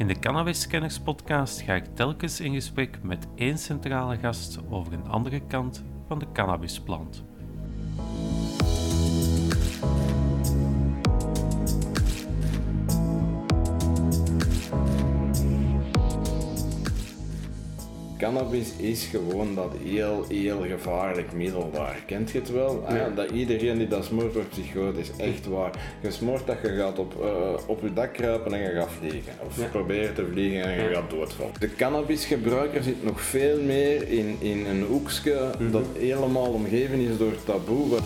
In de Cannabis Scanners podcast ga ik telkens in gesprek met één centrale gast over een andere kant van de cannabisplant. Cannabis is gewoon dat heel, heel gevaarlijk middel daar. Kent je het wel? Ah, ja, dat iedereen die dat smoort wordt psychotisch. Echt waar. Je smoort dat je gaat op, uh, op je dak kruipen en je gaat vliegen. Of proberen te vliegen en je gaat doodvallen. De cannabisgebruiker zit nog veel meer in, in een hoekje Mhm. dat helemaal omgeven is door taboe.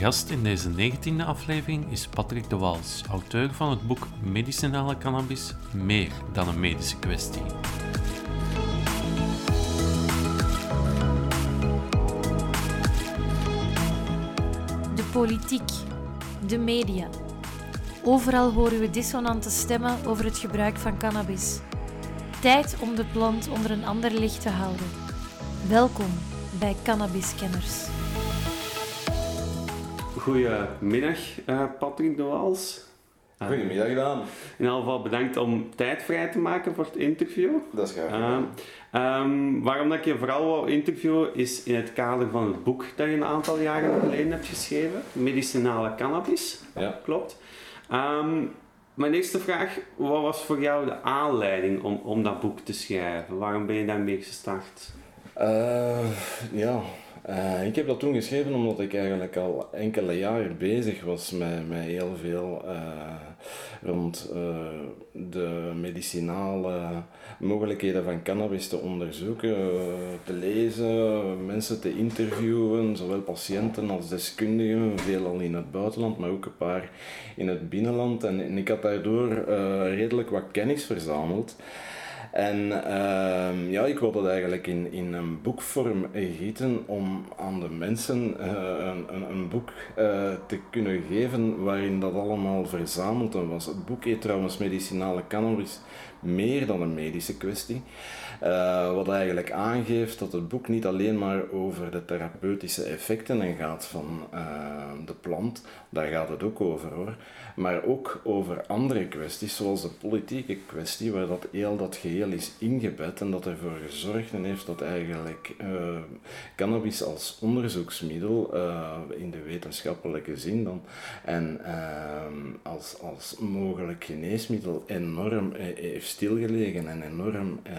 Gast in deze 19e aflevering is Patrick de Wals, auteur van het boek Medicinale Cannabis Meer dan een medische kwestie. De politiek, de media. Overal horen we dissonante stemmen over het gebruik van cannabis. Tijd om de plant onder een ander licht te houden. Welkom bij Cannabiskenners. Goedemiddag, eh Patrick de Waals. Eh, Goedemiddag Daan. in ieder geval bedankt om tijd vrij te maken voor het interview. Dat is graag Eh, gedaan. ehm, waarom dat ik je vooral wou interviewen is in het kader van het boek dat je een aantal jaren geleden hebt geschreven, Medicinale Cannabis. Ja. Klopt. Ehm, mijn eerste vraag, wat was voor jou de aanleiding om, om dat boek te schrijven? Waarom ben je daarmee gestart? Ja, eh, ik heb dat toen geschreven omdat ik eigenlijk al enkele jaren bezig was met, met heel veel eh, rond eh, de medicinale mogelijkheden van cannabis te onderzoeken, te lezen, mensen te interviewen, zowel patiënten als deskundigen, veelal in het buitenland, maar ook een paar in het binnenland. En, en ik had daardoor redelijk wat kennis verzameld. En ehm, ja, ik wilde dat eigenlijk in, in een boekvorm gieten om aan de mensen eh, een, een, een boek eh, te kunnen geven waarin dat allemaal verzameld was. Het boek heet trouwens Medicinale Cannabis, meer dan een medische kwestie. Eh, wat eigenlijk aangeeft dat het boek niet alleen maar over de therapeutische effecten en gaat van de plant, daar gaat het ook over hoor, maar ook over andere kwesties, zoals de politieke kwestie, waar dat heel dat geheel is ingebed en dat ervoor gezorgd heeft dat eigenlijk eh, cannabis als onderzoeksmiddel eh, in de wetenschappelijke zin dan en ehm, als, als mogelijk geneesmiddel enorm eh, heeft stilgelegen en enorm eh,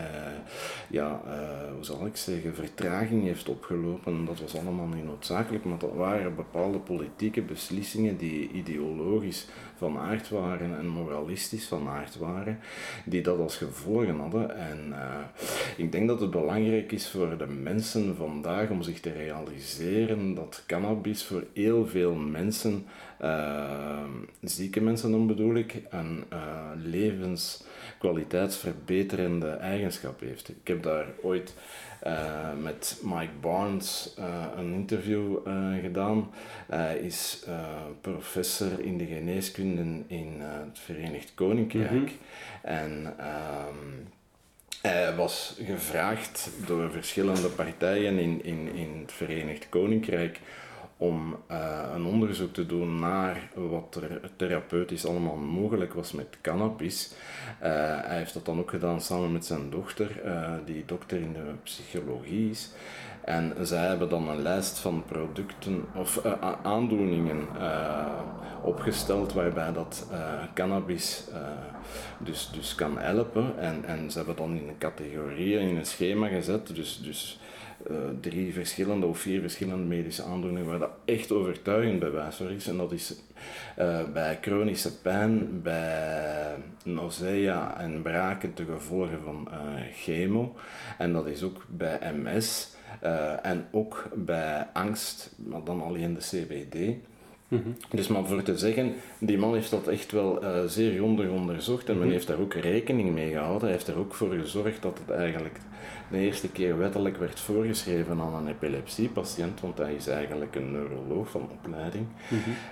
ja, eh, hoe zal ik zeggen, vertraging heeft opgelopen. Dat was allemaal niet noodzakelijk, maar dat waren bepaalde politieke beslissingen die ideologisch van aard waren en moralistisch van aard waren, die dat als gevolgen hadden. En eh, ik denk dat het belangrijk is voor de mensen vandaag om zich te realiseren dat cannabis voor heel veel mensen, eh, zieke mensen dan bedoel ik, een eh, levenskwaliteitsverbeterende eigenschap heeft. Ik heb daar ooit met Mike Barnes eh, een interview eh, gedaan. Hij is eh, professor in de geneeskunde in eh, het Verenigd Koninkrijk. Mhm. En ehm, hij was gevraagd door verschillende partijen in, in, in het Verenigd Koninkrijk om eh, een onderzoek te doen naar wat er therapeutisch allemaal mogelijk was met cannabis. Eh, hij heeft dat dan ook gedaan samen met zijn dochter, eh, die dokter in de psychologie is. En zij hebben dan een lijst van producten of aandoeningen opgesteld waarbij dat cannabis dus, dus kan helpen. En, en ze hebben dan in een categorieën, in een schema gezet. Dus, dus eh, drie verschillende of vier verschillende medische aandoeningen waar dat echt overtuigend bewijs voor is. En dat is eh, bij chronische pijn, bij nausea en braken te gevolgen van eh, chemo. En dat is ook bij MS en ook bij angst, maar dan alleen de CBD. Dus maar voor te zeggen, die man heeft dat echt wel eh, zeer grondig onderzocht en men heeft daar ook rekening mee gehouden. Hij heeft er ook voor gezorgd dat het eigenlijk de eerste keer wettelijk werd voorgeschreven aan een epilepsiepatiënt, want hij is eigenlijk een neuroloog van opleiding.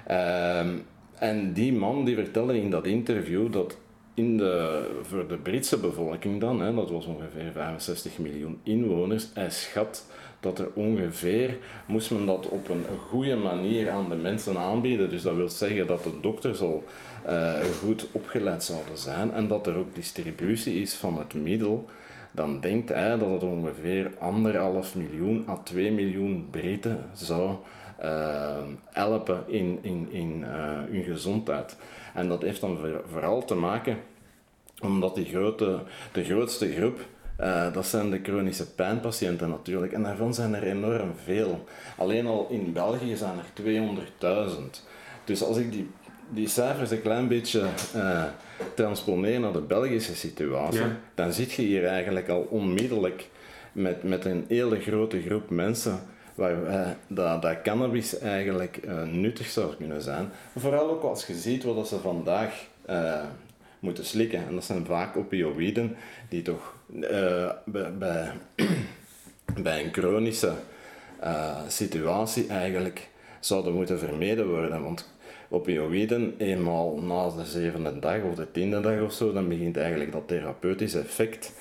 Ehm, en die man die vertelde in dat interview dat in de, voor de Britse bevolking dan, hè, dat was ongeveer 65 miljoen inwoners, hij schat dat er ongeveer, moest men dat op een goede manier aan de mensen aanbieden. Dus dat wil zeggen dat de dokters al uh, goed opgeleid zouden zijn en dat er ook distributie is van het middel. Dan denkt hij dat het ongeveer anderhalf miljoen à 2 miljoen Britten zou uh, helpen in, in, in uh, hun gezondheid. En dat heeft dan vooral te maken omdat die grote, de grootste groep uh, dat zijn de chronische pijnpatiënten natuurlijk. En daarvan zijn er enorm veel. Alleen al in België zijn er 200.000. Dus als ik die, die cijfers een klein beetje uh, transponeer naar de Belgische situatie, dan zit je hier eigenlijk al onmiddellijk met, met een hele grote groep mensen waar uh, dat, dat cannabis eigenlijk uh, nuttig zou kunnen zijn. Vooral ook als je ziet wat ze vandaag moeten slikken. En dat zijn vaak opioïden die toch uh, bij, bij, bij, een chronische uh, situatie eigenlijk zouden moeten vermeden worden. Want opioïden, eenmaal na de zevende dag of de tiende dag of zo, dan begint eigenlijk dat therapeutische effect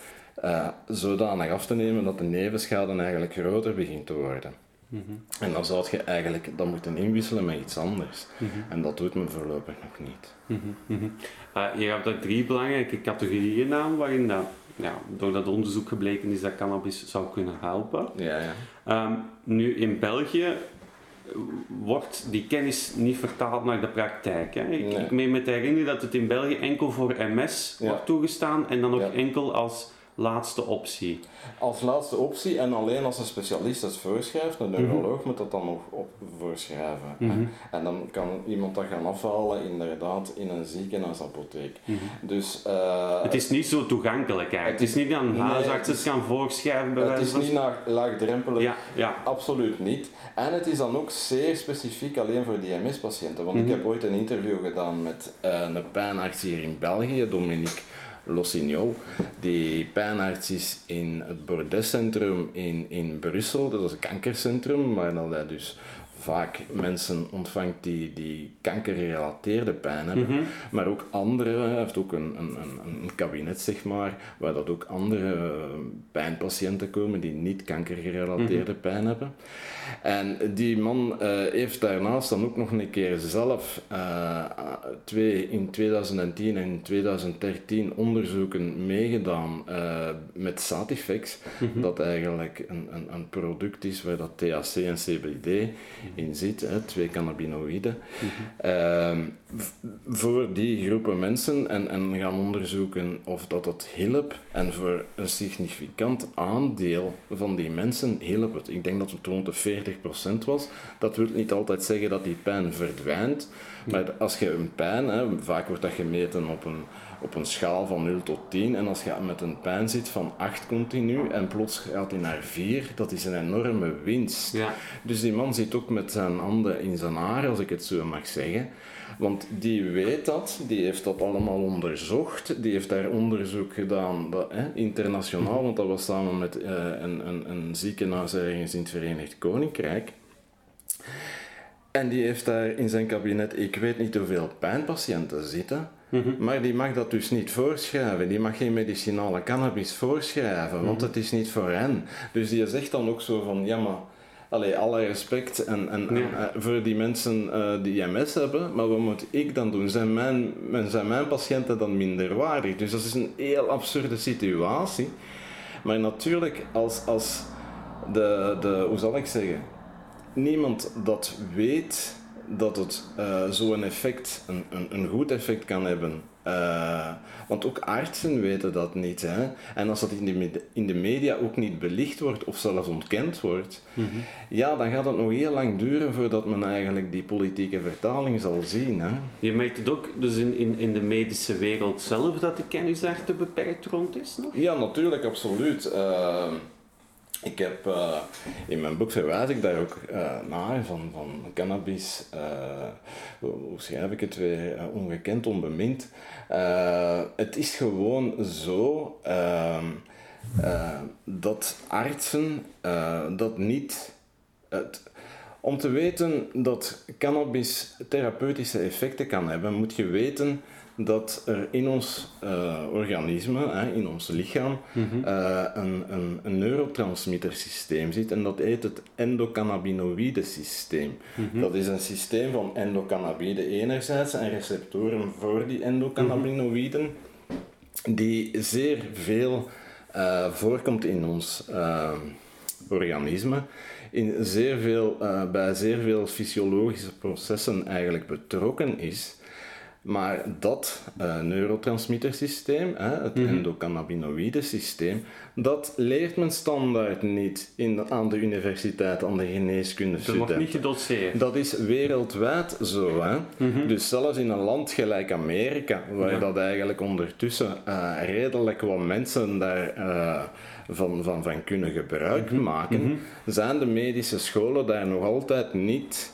uh, zodanig af te nemen dat de nevenschade eigenlijk groter begint te worden. Mm -hmm. En dan zou je eigenlijk dat moeten inwisselen met iets anders. Mm -hmm. En dat doet men voorlopig nog niet. Mm -hmm. uh, je hebt daar drie belangrijke categorieën aan waarin dat ja, door dat onderzoek gebleken is dat cannabis zou kunnen helpen. Ja, ja. Um, nu in België wordt die kennis niet vertaald naar de praktijk. Hè? Ik, nee. ik meen me te herinneren dat het in België enkel voor MS ja. wordt toegestaan en dan nog ja. enkel als laatste optie. Als laatste optie en alleen als een specialist het voorschrijft, een neuroloog mm -hmm. moet dat dan nog op voorschrijven. Mm -hmm. En dan kan iemand dat gaan afhalen inderdaad in een ziekenhuisapotheek. Mm -hmm. Dus, uh, het is niet zo toegankelijk eigenlijk. Het is niet dat een huisarts het gaan voorschrijven bij Het is niet naar laagdrempelig, ja, ja. absoluut niet. En het is dan ook zeer specifiek alleen voor DMS-patiënten. Want ik heb ooit een interview gedaan met uh, een pijnarts hier in België, Dominique Lossignol, die pijnarts is in het Bordescentrum in, in Brussel. Dat is een kankercentrum, maar dat hij dus vaak mensen ontvangt die, die kankergerelateerde pijn hebben. Mm -hmm. Maar ook andere, hij heeft ook een, een, een, kabinet, zeg maar, waar dat ook andere pijnpatiënten komen die niet kankergerelateerde mm -hmm. pijn hebben. En die man uh, heeft daarnaast dan ook nog een keer zelf uh, twee, in 2010 en 2013 onderzoeken meegedaan uh, met Satifex, mm -hmm. dat eigenlijk een, een, een, product is waar dat THC en CBD in zit, hè, twee cannabinoïden, mm -hmm. voor die groepen mensen en, en gaan onderzoeken of dat het hielp en voor een significant aandeel van die mensen hielp het. Ik denk dat het rond de 40% was. Dat wil niet altijd zeggen dat die pijn verdwijnt, maar als je een pijn, hè, vaak wordt dat gemeten op een op een schaal van 0 tot 10. En als je met een pijn zit van 8 continu en plots gaat hij naar 4, dat is een enorme winst. Ja. Dus die man zit ook met zijn handen in zijn haar, als ik het zo mag zeggen. Want die weet dat, die heeft dat allemaal onderzocht, die heeft daar onderzoek gedaan, dat, hè, internationaal, want dat was samen met uh, een, een, een ziekenhuis ergens in het Verenigd Koninkrijk. En die heeft daar in zijn kabinet, ik weet niet hoeveel pijnpatiënten zitten, Mm -hmm. Maar die mag dat dus niet voorschrijven. Die mag geen medicinale cannabis voorschrijven, want mm -hmm. het is niet voor hen. Dus die zegt dan ook zo van, ja maar, allee, alle respect en, en, en, voor die mensen uh, die MS hebben, maar wat moet ik dan doen? Zijn mijn, zijn mijn patiënten dan minderwaardig? Dus dat is een heel absurde situatie. Maar natuurlijk, als, als de, de, hoe zal ik zeggen, niemand dat weet dat het uh, zo'n effect, een, een, een, goed effect kan hebben. Uh, want ook artsen weten dat niet. Hè? En als dat in de, in de media ook niet belicht wordt of zelfs ontkend wordt, mm -hmm. ja, dan gaat het nog heel lang duren voordat men eigenlijk die politieke vertaling zal zien. Hè? Je merkt het ook dus in, in, in de medische wereld zelf dat de kennis daar te beperkt rond is? Nog? Ja, natuurlijk, absoluut. Uh, ik heb uh, in mijn boek verwijs ik daar ook uh, naar van, van cannabis, uh, hoe, hoe, schrijf ik het weer, ongekend, onbemind. het is gewoon zo ehm, dat artsen dat niet. Het, om te weten dat cannabis therapeutische effecten kan hebben, moet je weten dat er in ons uh, organisme, hè, in ons lichaam, mm een, een, een neurotransmittersysteem zit en dat heet het endocannabinoïde systeem. Mhm. Dat is een systeem van endocannabide enerzijds en receptoren voor die endocannabinoïden, die zeer veel uh, voorkomt in ons organisme in zeer veel, bij zeer veel fysiologische processen eigenlijk betrokken is. Maar dat uh, neurotransmittersysteem, hè, het mm endocannabinoïde systeem, dat leert men standaard niet in, aan de universiteit, aan de geneeskunde. Dat wordt niet gedoseerd. Dat is wereldwijd zo. Hè. Mhm. Dus zelfs in een land gelijk Amerika, waar dat eigenlijk ondertussen uh, redelijk wat mensen daar uh, van, van, van kunnen gebruik mhm. maken, mhm. zijn de medische scholen daar nog altijd niet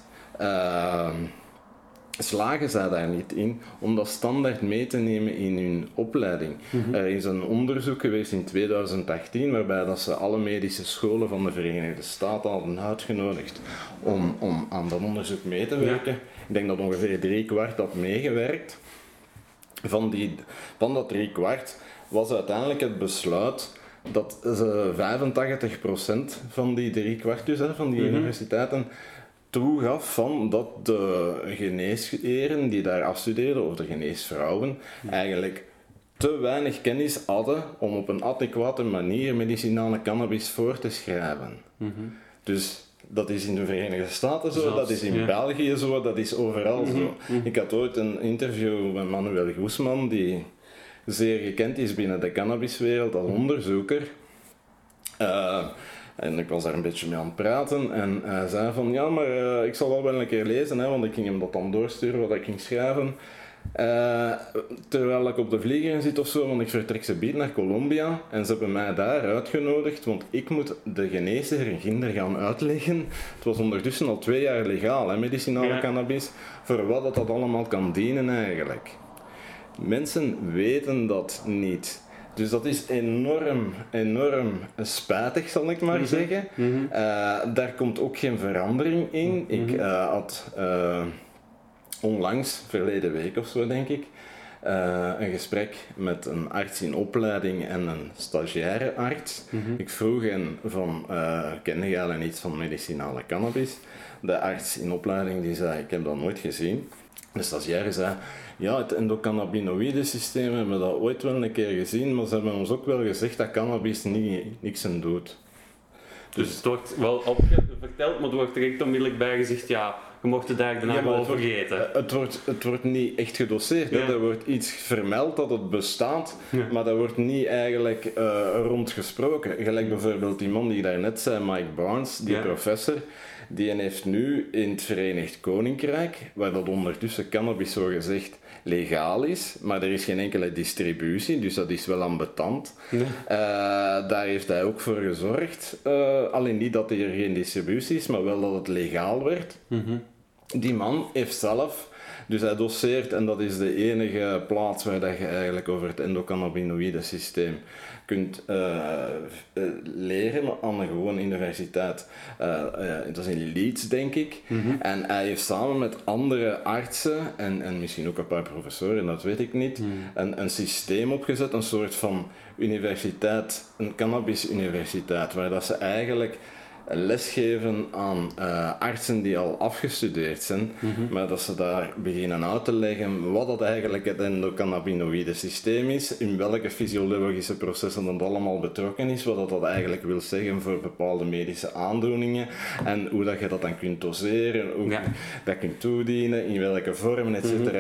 slagen zij daar niet in om dat standaard mee te nemen in hun opleiding. Mhm. Er is een onderzoek geweest in 2018 waarbij dat ze alle medische scholen van de Verenigde Staten hadden uitgenodigd om, om aan dat onderzoek mee te werken. Ik denk dat ongeveer drie kwart had meegewerkt. Van, die, van dat drie kwart was uiteindelijk het besluit dat ze 85% van die drie kwart dus, van die mhm. universiteiten toegaf van dat de geneesheren die daar afstudeerden, of de geneesvrouwen, eigenlijk te weinig kennis hadden om op een adequate manier medicinale cannabis voor te schrijven. Mhm. Dus dat is in de Verenigde Staten zo, dat is in België zo, dat is overal mhm. zo. Mhm. Ik had ooit een interview met Manuel Goesman, die zeer gekend is binnen de cannabiswereld als onderzoeker. Uh, en ik was daar een beetje mee aan het praten en hij zei van ja, maar uh, ik zal wel wel een keer lezen, hè, want ik ging hem dat dan doorsturen wat ik ging schrijven. Uh, terwijl ik op de vlieger zit of zo, want ik vertrek ze bieden naar Colombia en ze hebben mij daar uitgenodigd, want ik moet de geneesheer in Ginder gaan uitleggen. Het was ondertussen al twee jaar legaal, hè, medicinale cannabis, voor wat dat, dat allemaal kan dienen eigenlijk. Mensen weten dat niet. Dus dat is enorm, enorm spijtig, zal ik maar mhm. zeggen. Mhm. Eh, daar komt ook geen verandering in. Mhm. Ik uh, had uh, onlangs, verleden week of zo denk ik, een gesprek met een arts in opleiding en een stagiaire arts. Ik vroeg hen van, ken jij al iets van medicinale cannabis? De arts in opleiding die zei, ik heb dat nooit gezien. De stagiaire zei, ja, het endocannabinoïde systeem hebben we dat ooit wel een keer gezien, maar ze hebben ons ook wel gezegd dat cannabis niet, niks aan doet. Dus, het wordt wel verteld, maar er wordt direct onmiddellijk bij gezegd, ja, je mocht het daar daarna wel vergeten. Het wordt, het wordt niet echt gedoseerd. Er wordt iets vermeld dat het bestaat, maar daar wordt niet eigenlijk uh, rond gesproken. Gelijk bijvoorbeeld die man die daar net zei, Mike Barnes, die professor die heeft nu in het Verenigd Koninkrijk, waar dat ondertussen cannabis zo gezegd legaal is, maar er is geen enkele distributie, dus dat is wel ambetant. Ja. Uh, daar heeft hij ook voor gezorgd. Uh, alleen niet dat er geen distributie is, maar wel dat het legaal werd. Mm Die man heeft zelf dus hij doseert en dat is de enige plaats waar dat je eigenlijk over het endocannabinoïde systeem kunt uh, leren aan een gewone universiteit. Uh, dat is in Leeds, denk ik. Mhm. En hij heeft samen met andere artsen en, en misschien ook een paar professoren, dat weet ik niet, mhm. een, een systeem opgezet, een soort van universiteit, een cannabis-universiteit, waar dat ze eigenlijk lesgeven aan uh, artsen die al afgestudeerd zijn, mhm. maar dat ze daar beginnen uit te leggen wat dat eigenlijk het endocannabinoïde systeem is, in welke fysiologische processen dat allemaal betrokken is, wat dat, eigenlijk wil zeggen voor bepaalde medische aandoeningen en hoe dat je dat dan kunt doseren, hoe ja. dat kunt toedienen, in welke vormen, etc. Mm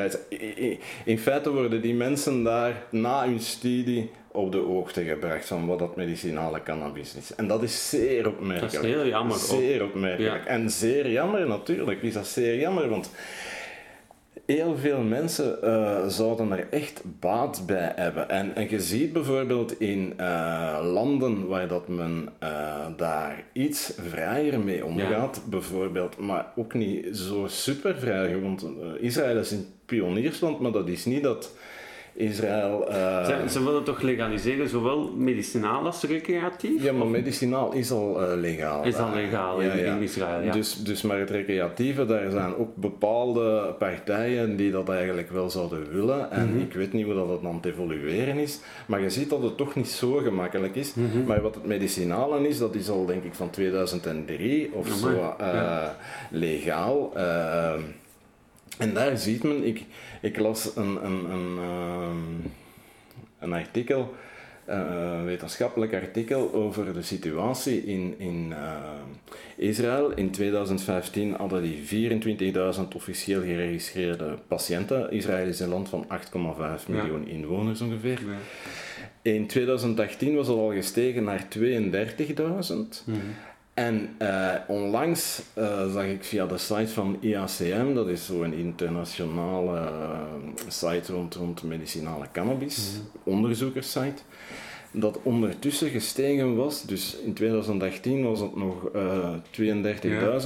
In feite worden die mensen daar na hun studie op de hoogte gebracht van wat dat medicinale cannabis is. En dat is zeer opmerkelijk. Dat is heel jammer. Zeer opmerkelijk. En zeer jammer natuurlijk is dat zeer jammer, want heel veel mensen uh, zouden er echt baat bij hebben. En, en je ziet bijvoorbeeld in uh, landen waar dat men uh, daar iets vrijer mee omgaat, bijvoorbeeld, maar ook niet zo super vrij, want Israël is een pioniersland, maar dat is niet dat Israël. Uh, ze, ze, willen toch legaliseren, zowel medicinaal als recreatief? Ja, maar medicinaal is al uh, legaal. Is al legaal in, in, Israël, ja. Dus, dus maar het recreatieve, daar zijn ook bepaalde partijen die dat eigenlijk wel zouden willen. En mm -hmm. ik weet niet hoe dat het aan het evolueren is. Maar je ziet dat het toch niet zo gemakkelijk is. Mm -hmm. Maar wat het medicinale is, dat is al denk ik van 2003 of oh, zo uh, ja. legaal. en daar ziet men, ik, ik las een, een, een, uh, een artikel, uh, een wetenschappelijk artikel over de situatie in, in uh, Israël. In 2015 hadden die 24.000 officieel geregistreerde patiënten. Israël is een land van 8,5 miljoen ja. inwoners ongeveer. Ja. In 2018 was het al gestegen naar 32.000. Mm -hmm. En uh, onlangs uh, zag ik via de site van IACM, dat is zo'n internationale uh, site rond, rond medicinale cannabis, mm -hmm. onderzoekerssite, dat ondertussen gestegen was. Dus in 2018 was het nog 32.000, ja.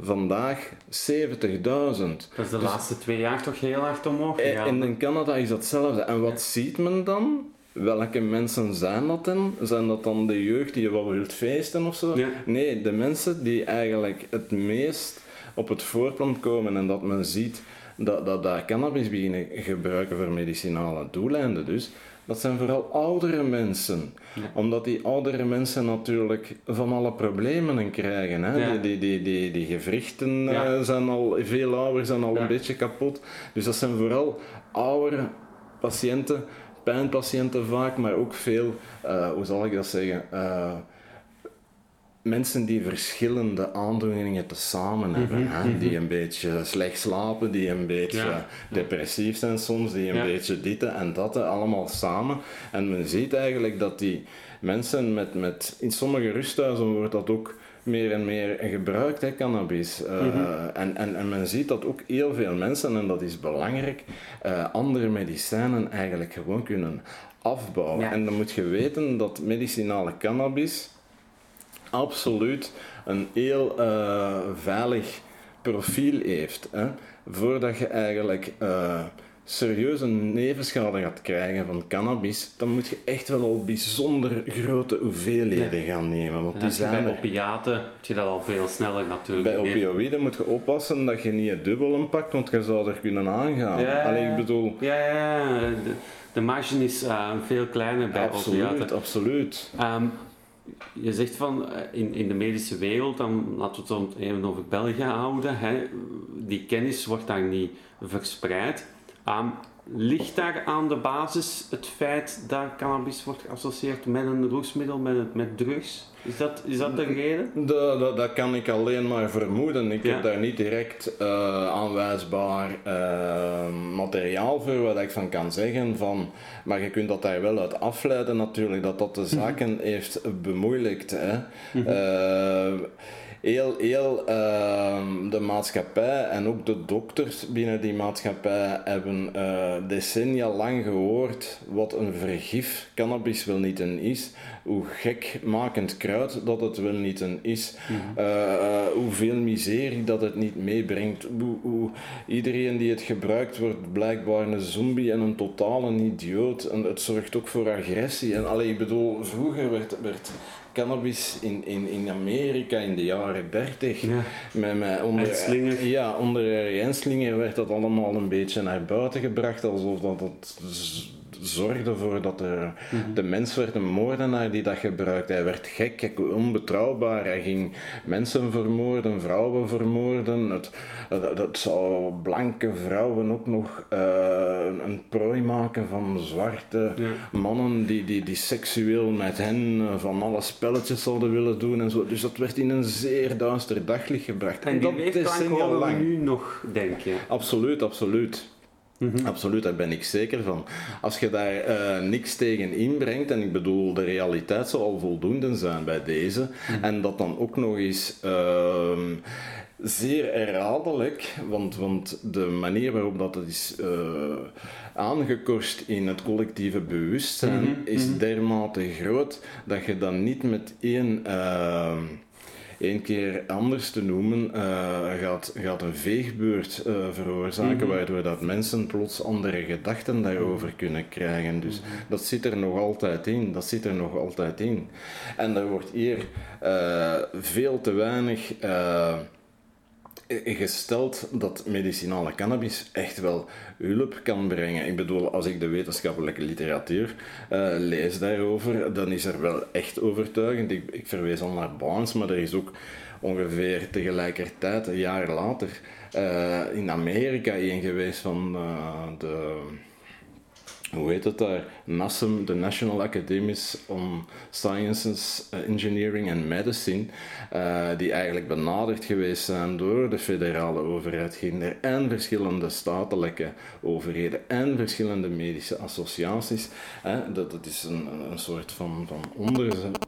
vandaag 70.000. Dat is de dus, laatste twee jaar toch heel hard omhoog gegaan. En in Canada is dat hetzelfde. En wat ja. ziet men dan? Welke mensen zijn dat dan? Zijn dat dan de jeugd die wel wilt feesten of zo? Ja. Nee, de mensen die eigenlijk het meest op het voorplan komen en dat men ziet dat, dat daar cannabis beginnen gebruiken voor medicinale doeleinden dus, dat zijn vooral oudere mensen. Ja. Omdat die oudere mensen natuurlijk van alle problemen krijgen. Hè? Ja. Die, die, die, die, die gewrichten ja. uh, zijn al, veel ouder zijn al een beetje kapot. Dus dat zijn vooral oudere patiënten pijnpatiënten vaak, maar ook veel, uh, hoe zal ik dat zeggen, uh, mensen die verschillende aandoeningen tezamen mm -hmm, hebben. Hè? -hmm. Die een beetje slecht slapen, die een beetje ja. depressief zijn soms, die een ja. beetje dit en dat, allemaal samen. En men ziet eigenlijk dat die mensen met, met in sommige rusthuizen wordt dat ook meer en meer gebruikt, hè, cannabis. Uh, mm -hmm. en, en, en men ziet dat ook heel veel mensen, en dat is belangrijk, uh, andere medicijnen eigenlijk gewoon kunnen afbouwen. Ja. En dan moet je weten dat medicinale cannabis absoluut een heel uh, veilig profiel heeft. Hè, voordat je eigenlijk serieuze nevenschade gaat krijgen van cannabis, dan moet je echt wel al bijzonder grote hoeveelheden ja. gaan nemen. Want die zijn bij opiaten heb je dat al veel sneller natuurlijk. Bij opioïden moet je oppassen dat je niet het dubbele pakt, want je zou er kunnen aangaan. Ja, Allee, ik bedoel... Ja, ja, de, de marge is uh, veel kleiner bij absoluut, opiaten. Absoluut, um, je zegt van in, in de medische wereld, dan laten we het even over België houden, hè, die kennis wordt daar niet verspreid. Um, ligt daar aan de basis het feit dat cannabis wordt geassocieerd met een roesmiddel, met, met drugs? Is dat, is dat de reden? Dat, kan ik alleen maar vermoeden. Ik ja. heb daar niet direct uh, aanwijsbaar uh, materiaal voor wat ik van kan zeggen. Van, maar je kunt dat daar wel uit afleiden natuurlijk, dat dat de zaken mm -hmm. heeft bemoeilijkt. Hè. Mm -hmm. uh, heel, heel uh, de maatschappij en ook de dokters binnen die maatschappij hebben uh, decennia lang gehoord wat een vergif cannabis wel niet een is, hoe gekmakend kruid dat het wel niet een is, mm -hmm. uh, hoeveel miserie dat het niet meebrengt, hoe, hoe, iedereen die het gebruikt wordt blijkbaar een zombie en een totale idioot en het zorgt ook voor agressie en allee, ik bedoel, vroeger werd, werd cannabis in, in, in Amerika in de jaren 30. Ja. Met, met onder, ja, onder werd dat allemaal een beetje naar buiten gebracht, alsof dat het zorgde ervoor dat er, mm -hmm. de mens werd een moordenaar die dat gebruikte. Hij werd gek, onbetrouwbaar. Hij ging mensen vermoorden, vrouwen vermoorden. Het, het, het zou blanke vrouwen ook nog uh, een prooi maken van zwarte ja. mannen die, die, die seksueel met hen van alle spelletjes zouden willen doen en zo. Dus dat werd in een zeer duister daglicht gebracht. En, en die weerklank horen we nu nog, denk je? Absoluut, absoluut. Mm -hmm. Absoluut, daar ben ik zeker van. Als je daar uh, niks tegen inbrengt, en ik bedoel, de realiteit zal al voldoende zijn bij deze, mm -hmm. en dat dan ook nog eens uh, zeer herhaaldelijk, want, want de manier waarop dat is uh, aangekost in het collectieve bewustzijn Mhm, is mhm. dermate groot dat je dan niet met één één keer anders te noemen, gaat, gaat een veegbeurt veroorzaken, mhm. waardoor dat mensen plots andere gedachten daarover kunnen krijgen. Dus mhm. dat zit er nog altijd in. Dat zit er nog altijd in. En er wordt hier veel te weinig gesteld dat medicinale cannabis echt wel hulp kan brengen. Ik bedoel, als ik de wetenschappelijke literatuur uh, lees daarover, dan is er wel echt overtuigend. Ik, ik verwees al naar Barnes, maar er is ook ongeveer tegelijkertijd, een jaar later, uh, in Amerika een geweest van uh, de hoe heet het daar, NASM, de National Academies on Sciences, eh, Engineering and Medicine, uh, die eigenlijk benaderd geweest zijn door de federale overheid, Ginder, en verschillende statelijke overheden en verschillende medische associaties. dat, dat is een, een soort van, van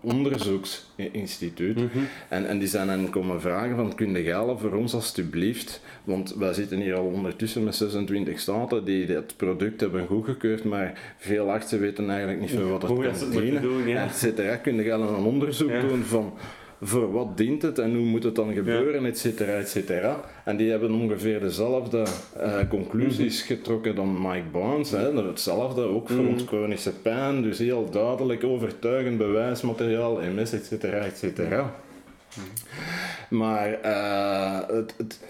onderzoeksinstituut. Mhm. en, en die zijn dan komen vragen van, kun je helpen voor ons alstublieft, want wij zitten hier al ondertussen met 26 staten die het product hebben goedgekeurd, maar veel artsen weten eigenlijk niet veel wat het kan dienen. Doen, ja. Et. Kun je een onderzoek doen van voor wat dient het en hoe moet het dan gebeuren, ja. et cetera, et cetera. En die hebben ongeveer dezelfde uh, conclusies mhm. getrokken dan Mike Barnes. Hè. Hetzelfde, ook voor mm. chronische pijn, dus heel duidelijk, overtuigend bewijsmateriaal, MS, et cetera, et cetera. Mhm. Maar uh, het, het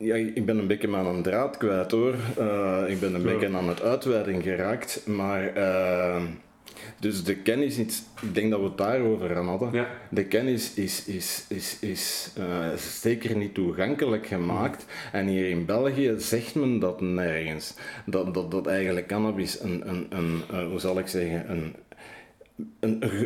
ja, ik ben een beetje aan een draad kwijt hoor. Uh, ik ben een beetje aan het uitweiden geraakt. Maar uh, dus de kennis, ik denk dat we het daarover aan hadden. Ja. De kennis is, is, is, is uh, zeker niet toegankelijk gemaakt. En hier in België zegt men dat nergens. Dat, dat, dat eigenlijk cannabis een, een, een hoe zal ik zeggen, een, een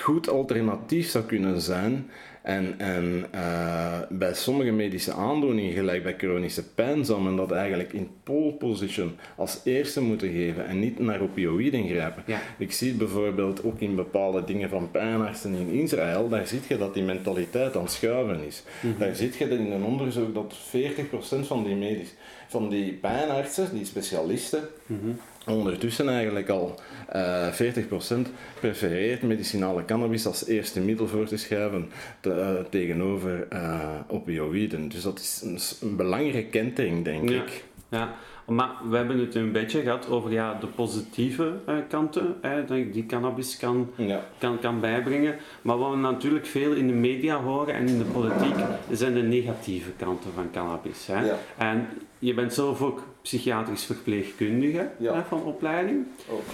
goed alternatief zou kunnen zijn en, en uh, bij sommige medische aandoeningen, gelijk bij chronische pijn, zou men dat eigenlijk in pole position als eerste moeten geven en niet naar opioïden grijpen. Ja. Ik zie bijvoorbeeld ook in bepaalde dingen van pijnartsen in Israël, daar zie je dat die mentaliteit aan het schuiven is. Mm Daar zie je in een onderzoek dat 40% van die, medisch, van die pijnartsen, die specialisten, mm ondertussen eigenlijk al uh, eh, 40% prefereert medicinale cannabis als eerste middel voor te schrijven te, uh, tegenover uh, opioïden. Dus dat is een, een belangrijke kentering, denk ik. Ja, maar we hebben het een beetje gehad over ja, de positieve kanten die cannabis kan, kan, kan bijbrengen. Maar wat we natuurlijk veel in de media horen en in de politiek, zijn de negatieve kanten van cannabis. Hè? Ja. En je bent zelf ook psychiatrisch verpleegkundige hè, van opleiding.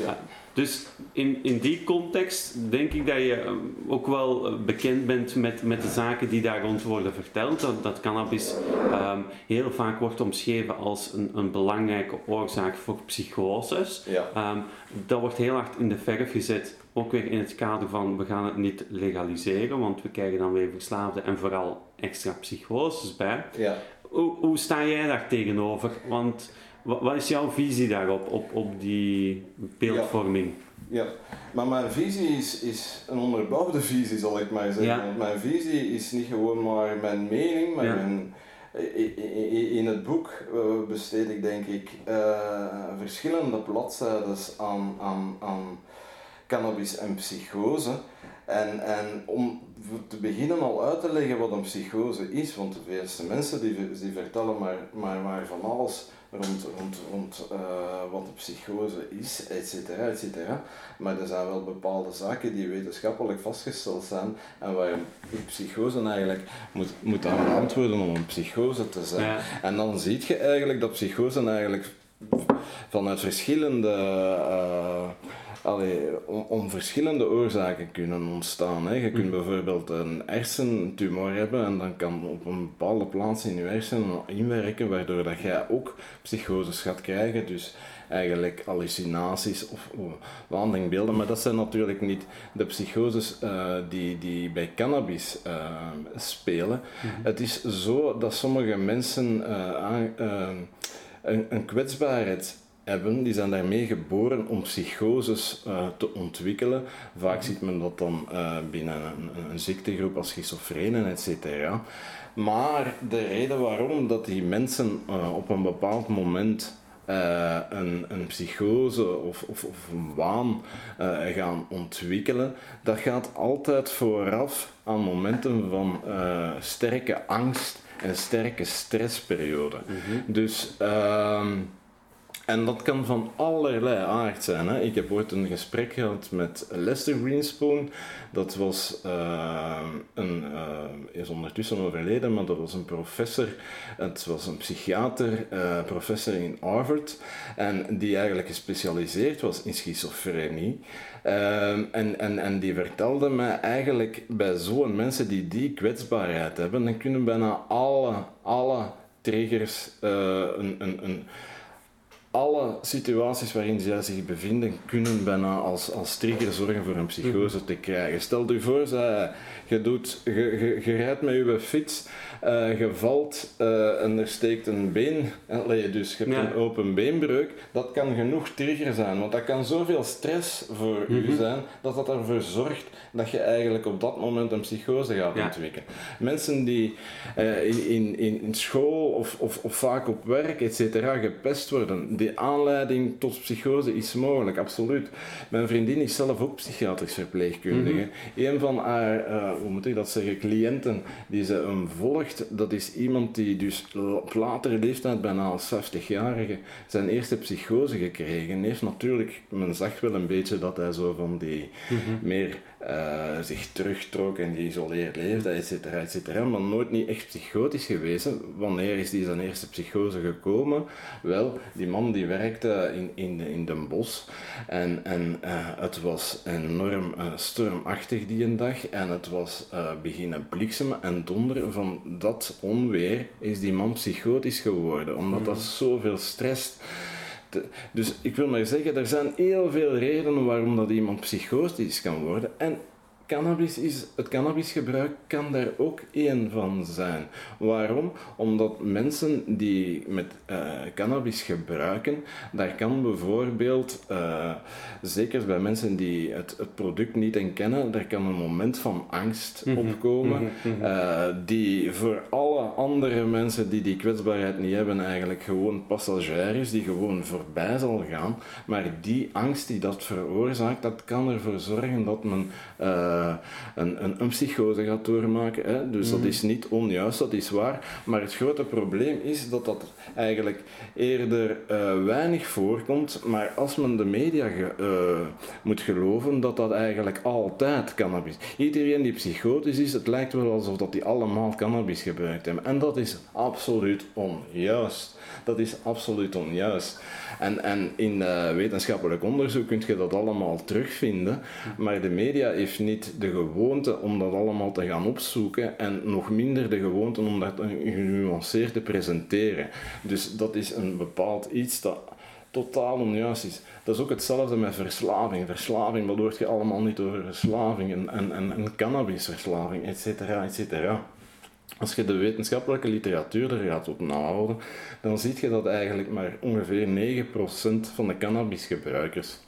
Ja. Dus in, in die context denk ik dat je eh, ook wel eh, bekend bent met, met de zaken die daar rond worden verteld. Dat, dat cannabis um, heel vaak wordt omschreven als een, een belangrijke oorzaak voor psychoses. Ja. Um, dat wordt heel hard in de verf gezet, ook weer in het kader van we gaan het niet legaliseren, want we krijgen dan weer verslaafden en vooral extra psychoses bij. Ja. Hoe, hoe sta jij daar tegenover? Want wat is jouw visie daarop, op, op die beeldvorming? Ja. ja. maar mijn visie is, is een onderbouwde visie, zal ik maar zeggen. Want mijn visie is niet gewoon maar mijn mening, maar mijn, in het boek eh, besteed ik denk ik uh, verschillende bladzijden aan, aan, aan cannabis en psychose. En, en om te beginnen al uit te leggen wat een psychose is, want de meeste mensen die, die vertellen maar, maar, maar van alles rond, rond, rond uh, wat de psychose is, et cetera, et cetera. Maar er zijn wel bepaalde zaken die wetenschappelijk vastgesteld zijn en waar je psychose eigenlijk moet, moet aan beantwoorden om een psychose te zijn. En dan zie je eigenlijk dat psychose eigenlijk vanuit verschillende... Uh, allee, om, verschillende oorzaken kunnen ontstaan. Hè. Je kunt mm. bijvoorbeeld een hersentumor hebben en dan kan op een bepaalde plaats in je hersenen inwerken, waardoor dat jij ook psychoses gaat krijgen. Dus eigenlijk hallucinaties of waandenkbeelden. Maar dat zijn natuurlijk niet de psychoses uh, die, die bij cannabis uh, spelen. Mm-hmm. Het is zo dat sommige mensen uh, een, een kwetsbaarheid hebben, die zijn daarmee geboren om psychoses uh, te ontwikkelen. Vaak ziet men dat dan uh, binnen een, een, ziektegroep als schizofrenen, etc. Maar de reden waarom dat die mensen uh, op een bepaald moment uh, een, een psychose of, of, of een waan uh, gaan ontwikkelen, dat gaat altijd vooraf aan momenten van uh, sterke angst en sterke stressperiode. Mm -hmm. Dus uh, en dat kan van allerlei aard zijn. Hè. Ik heb ooit een gesprek gehad met Lester Greenspoon. Dat was uh, een, uh, is ondertussen overleden, maar dat was een professor. Het was een psychiater, uh, professor in Harvard. En die eigenlijk gespecialiseerd was in schizofrenie. Ehm, en, en, en die vertelde mij eigenlijk bij zo'n mensen die die kwetsbaarheid hebben, dan kunnen bijna alle, alle triggers een, een, een alle situaties waarin zij zich bevinden kunnen bijna als, als trigger zorgen voor een psychose te krijgen. Stel je voor, zij, je, doet, je, je, je rijdt met je fiets, uh, je valt uh, en er steekt een been, allee, dus je hebt ja. een open beenbreuk. Dat kan genoeg trigger zijn, want dat kan zoveel stress voor mm -hmm. u zijn, dat dat ervoor zorgt dat je eigenlijk op dat moment een psychose gaat ja. ontwikkelen. Mensen die uh, in, in, in school of, of, of vaak op werk, et cetera, gepest worden, die aanleiding tot psychose is mogelijk, absoluut. Mijn vriendin is zelf ook psychiatrisch verpleegkundige. Mm -hmm. Een van haar, hoe moet ik dat zeggen, cliënten die ze hem dat is iemand die dus op latere leeftijd, bijna als 50-jarige, zijn eerste psychose gekregen heeft. Natuurlijk, men zag wel een beetje dat hij zo van die mm -hmm. meer uh, zich terugtrok en geïsoleerd leefde, et cetera, et cetera, maar nooit niet echt psychotisch geweest. Wanneer is die zijn eerste psychose gekomen? Wel, die man die werkte in, in, in Den Bosch en, en uh, het was enorm uh, stormachtig die een dag en het was beginnen bliksemen en donderen. Van dat onweer is die man psychotisch geworden, omdat dat zoveel stress dus ik wil maar zeggen, er zijn heel veel redenen waarom dat iemand psychotisch kan worden. En cannabis is, het cannabisgebruik kan daar ook één van zijn. Waarom? Omdat mensen die met uh, cannabis gebruiken, daar kan bijvoorbeeld, uh, zeker bij mensen die het, het, product niet kennen, daar kan een moment van angst mm -hmm. opkomen, mm -hmm. uh, die voor alle andere mensen die die kwetsbaarheid niet hebben, eigenlijk gewoon passagier is, die gewoon voorbij zal gaan. Maar die angst die dat veroorzaakt, dat kan ervoor zorgen dat men uh, een, een, een, psychose gaat doormaken. Hè? Dus mm. dat is niet onjuist, dat is waar. Maar het grote probleem is dat dat eigenlijk eerder uh, weinig voorkomt. Maar als men de media ge, uh, moet geloven, dat dat eigenlijk altijd cannabis Iedereen die psychotisch is, het lijkt wel alsof dat die allemaal cannabis gebruikt hebben. En dat is absoluut onjuist. Dat is absoluut onjuist. En, en in uh, wetenschappelijk onderzoek kun je dat allemaal terugvinden, maar de media heeft niet de gewoonte om dat allemaal te gaan opzoeken en nog minder de gewoonte om dat genuanceerd te presenteren. Dus dat is een bepaald iets dat totaal onjuist is. Dat is ook hetzelfde met verslaving. Verslaving, wat hoort je allemaal niet over verslaving en, en, en, en cannabisverslaving, et cetera, et cetera. Als je de wetenschappelijke literatuur er gaat op nahouden, dan zie je dat eigenlijk maar ongeveer 9% van de cannabisgebruikers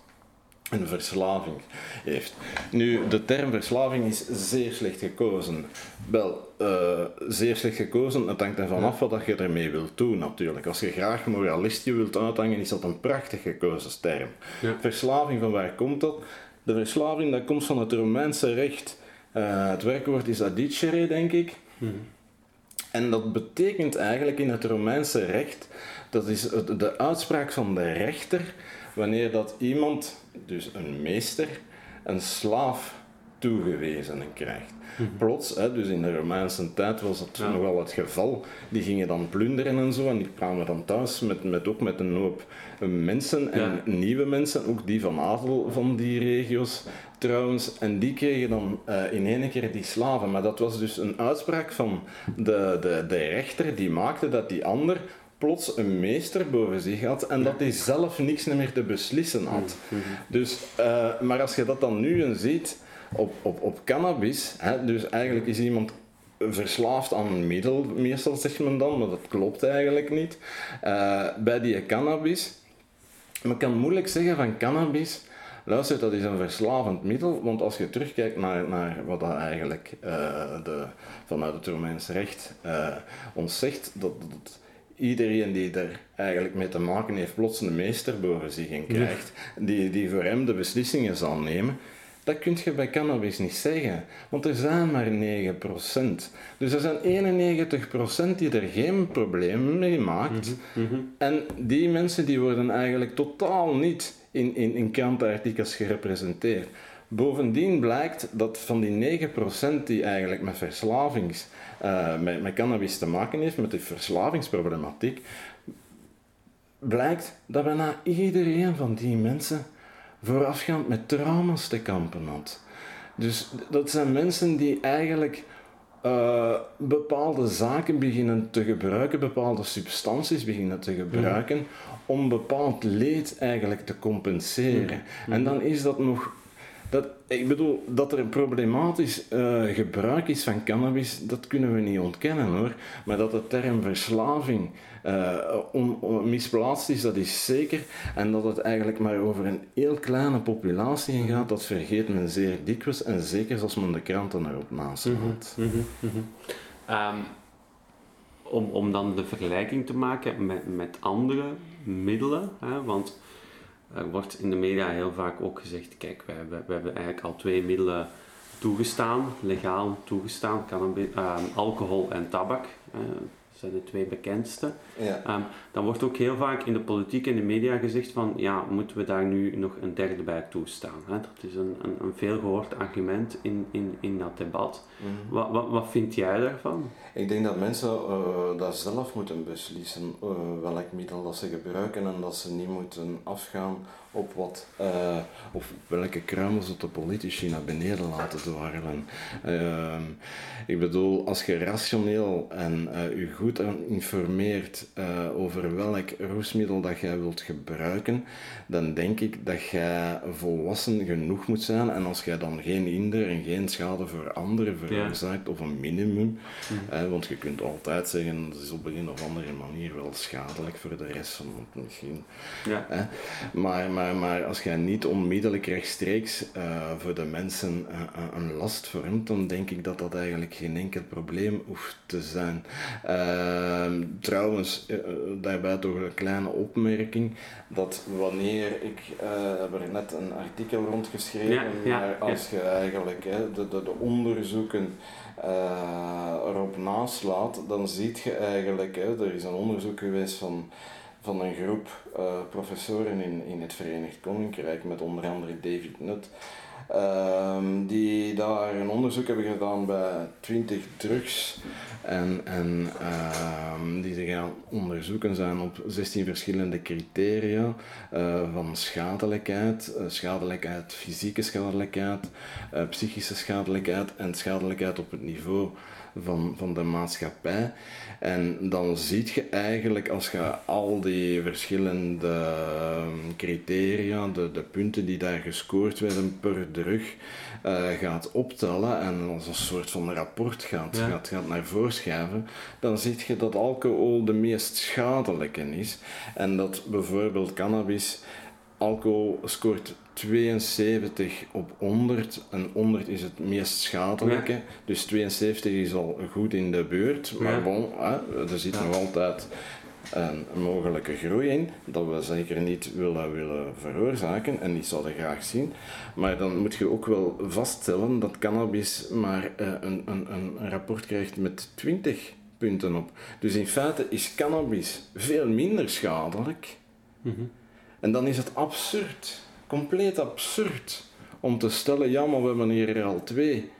een verslaving heeft. Nu, de term verslaving is zeer slecht gekozen. Wel, uh, zeer slecht gekozen, het hangt ervan af wat je ermee wilt doen natuurlijk. Als je graag moralistje wilt uithangen, is dat een prachtig gekozen term. Ja. Verslaving, van waar komt dat? De verslaving, dat komt van het Romeinse recht. Uh, het werkwoord is adicere, denk ik. Hmm. En dat betekent eigenlijk in het Romeinse recht, dat is de uitspraak van de rechter, wanneer dat iemand, dus een meester, een slaaf toegewezen krijgt. Mhm. Plots, hè, dus in de Romeinse tijd was dat ja. nogal het geval, die gingen dan plunderen en zo en die kwamen dan thuis met, met ook met een hoop mensen en ja. nieuwe mensen, ook die van adel van die regio's trouwens, en die kregen dan uh, in één keer die slaven. Maar dat was dus een uitspraak van de, de, de rechter die maakte dat die ander plots een meester boven zich had en dat hij zelf niks meer te beslissen had. Dus, uh, maar als je dat dan nu eens ziet op, op, op cannabis, hè, dus eigenlijk is iemand verslaafd aan een middel, meestal zegt men dan, maar dat klopt eigenlijk niet. Uh, bij die cannabis, men kan moeilijk zeggen van cannabis, luister, dat is een verslavend middel, want als je terugkijkt naar, naar wat dat eigenlijk uh, de, vanuit het Romeins recht uh, ons zegt, dat, dat iedereen die er eigenlijk mee te maken heeft plots een meester boven zich en krijgt, die, die voor hem de beslissingen zal nemen. Dat kun je bij cannabis niet zeggen, want er zijn maar 9%. Dus er zijn 91% die er geen probleem mee maakt. Mhm, mhm. En die mensen die worden eigenlijk totaal niet in, in, in krantenartikels gerepresenteerd. Bovendien blijkt dat van die 9% die eigenlijk met verslavings, eh, met, met cannabis te maken heeft, met die verslavingsproblematiek, blijkt dat bijna iedereen van die mensen voorafgaand met trauma's te kampen had. Dus dat zijn mensen die eigenlijk eh, bepaalde zaken beginnen te gebruiken, bepaalde substanties beginnen te gebruiken, om bepaald leed eigenlijk te compenseren. En dan is dat nog ik bedoel, dat er een problematisch uh, gebruik is van cannabis, dat kunnen we niet ontkennen hoor. Maar dat de term verslaving uh, misplaatst is, dat is zeker. En dat het eigenlijk maar over een heel kleine populatie gaat, dat vergeet men zeer dikwijls. En zeker als men de kranten erop naast mm om, om dan de vergelijking te maken met, met andere middelen, hè, want er wordt in de media heel vaak ook gezegd, kijk, we hebben, we hebben eigenlijk al twee middelen toegestaan, legaal toegestaan, cannabis, uh, alcohol en tabak. Uh, zijn de twee bekendste. Ja. Um, dan wordt ook heel vaak in de politiek en de media gezegd van, ja, moeten we daar nu nog een derde bij toestaan? Hè? Dat is een, een, een veelgehoord argument in, in, in dat debat. Mhm. wat, wat, wat vind jij daarvan? Ik denk dat mensen uh, dat zelf moeten beslissen uh, welk middel dat ze gebruiken en dat ze niet moeten afgaan op wat uh, of welke kruimels dat de politici naar beneden laten dwarrelen. Ehm, ik bedoel, als je rationeel en je goed informeert over welk roesmiddel dat jij wilt gebruiken, dan denk ik dat jij volwassen genoeg moet zijn en als jij dan geen hinder en geen schade voor anderen veroorzaakt ja. of een minimum, mm want je kunt altijd zeggen, dat is op een of andere manier wel schadelijk voor de rest van het misschien. Ja. Hè? Maar, maar, maar als jij niet onmiddellijk rechtstreeks uh, voor de mensen uh, een last vormt, dan denk ik dat dat eigenlijk geen enkel probleem hoeft te zijn. Uh, trouwens, daarbij toch een kleine opmerking, dat wanneer ik heb er net een artikel rondgeschreven, ja, ja, maar als je eigenlijk hè, de, de, de onderzoeken uh, erop naslaat, dan zie je eigenlijk, hè, er is een onderzoek geweest van, van een groep uh, professoren in, in het Verenigd Koninkrijk, met onder andere David Nutt, um, die daar een onderzoek hebben gedaan bij 20 drugs en, en uh, die gaan onderzoeken zijn op 16 verschillende criteria uh, van schadelijkheid, uh, schadelijkheid, fysieke schadelijkheid, uh, psychische schadelijkheid en schadelijkheid op het niveau van, van de maatschappij. En dan zie je eigenlijk, als je al die verschillende ehm, criteria, de, de punten die daar gescoord werden per drug, uh, gaat optellen en als een soort van rapport gaat, Ja. gaat, gaat naar voren schuiven, dan zie je dat alcohol de meest schadelijke is. En dat bijvoorbeeld cannabis, alcohol scoort 72 op 100 en 100 is het meest schadelijke. Dus 72 is al goed in de buurt, maar Ja. bon, hè, er zit Ja. nog altijd een mogelijke groei in, dat we zeker niet willen, willen veroorzaken en niet zouden graag zien. Maar dan moet je ook wel vaststellen dat cannabis maar eh, een, een, een rapport krijgt met 20 punten op. Dus in feite is cannabis veel minder schadelijk. Mhm. En dan is het absurd, compleet absurd, om te stellen, ja, maar we hebben hier er al twee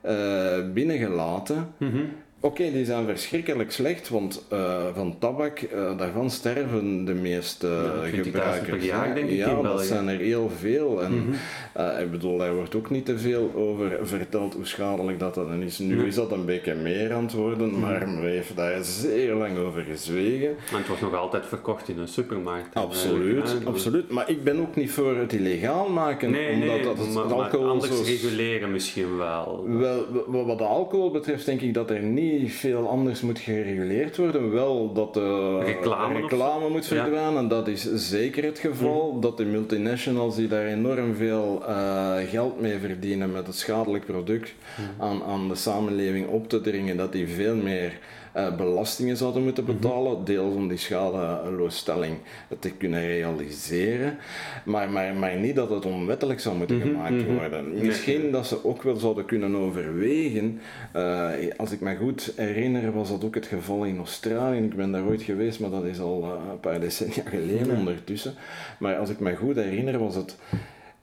eh, binnengelaten. Mhm. Oké, die zijn verschrikkelijk slecht, want eh, van tabak, eh, daarvan sterven de meeste Ja, 20.000 gebruikers. per jaar, hè. denk ik, Ja, dat zijn er heel veel. En Mhm. eh, ik bedoel, daar wordt ook niet te veel over verteld hoe schadelijk dat dan is. Nu Nee. is dat een beetje meer aan het worden, maar men heeft daar zeer lang over gezwegen. En het wordt nog altijd verkocht in een supermarkt. Absoluut, hè. absoluut. Maar ik ben ook niet voor het illegaal maken, Nee, omdat nee, dat het maar, maar alcohol anders reguleren misschien wel. Wel, wa- wat de alcohol betreft denk ik dat er niet niet veel anders moet gereguleerd worden. Wel dat de reclame, reclame moet verdwijnen, ja. dat is zeker het geval. Mhm. Dat de multinationals die daar enorm veel uh, geld mee verdienen met het schadelijk product mhm. aan, aan de samenleving op te dringen, dat die veel meer uh, belastingen zouden moeten mhm. betalen, deel van die schadeloosstelling te kunnen realiseren, maar, maar, maar niet dat het onwettelijk zou moeten mhm, gemaakt mhm. worden. Misschien dat ze ook wel zouden kunnen overwegen, uh, als ik me goed herinner was dat ook het geval in Australië, ik ben daar ooit geweest, maar dat is al uh, een paar decennia geleden ondertussen, maar als ik me goed herinner was het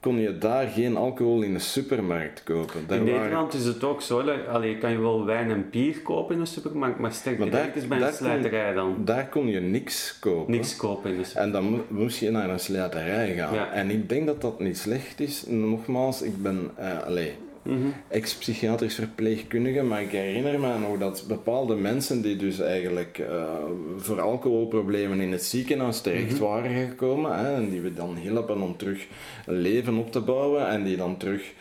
kon je daar geen alcohol in de supermarkt kopen. Daar in Nederland is het ook zo. Allee, kan je wel wijn en bier kopen in de supermarkt, maar sterk maar daar, is bij een slijterij dan. Daar kon je niks kopen. Niks kopen in de supermarkt. En dan moest je naar een slijterij gaan. En ik denk dat dat niet slecht is. Nogmaals, ik ben... Uh, allee, Mm ex-psychiatrisch verpleegkundige, maar ik herinner me nog dat bepaalde mensen die dus eigenlijk uh, voor alcoholproblemen in het ziekenhuis terecht mhm. waren gekomen, hè, en die we dan hielpen om terug leven op te bouwen en die dan terug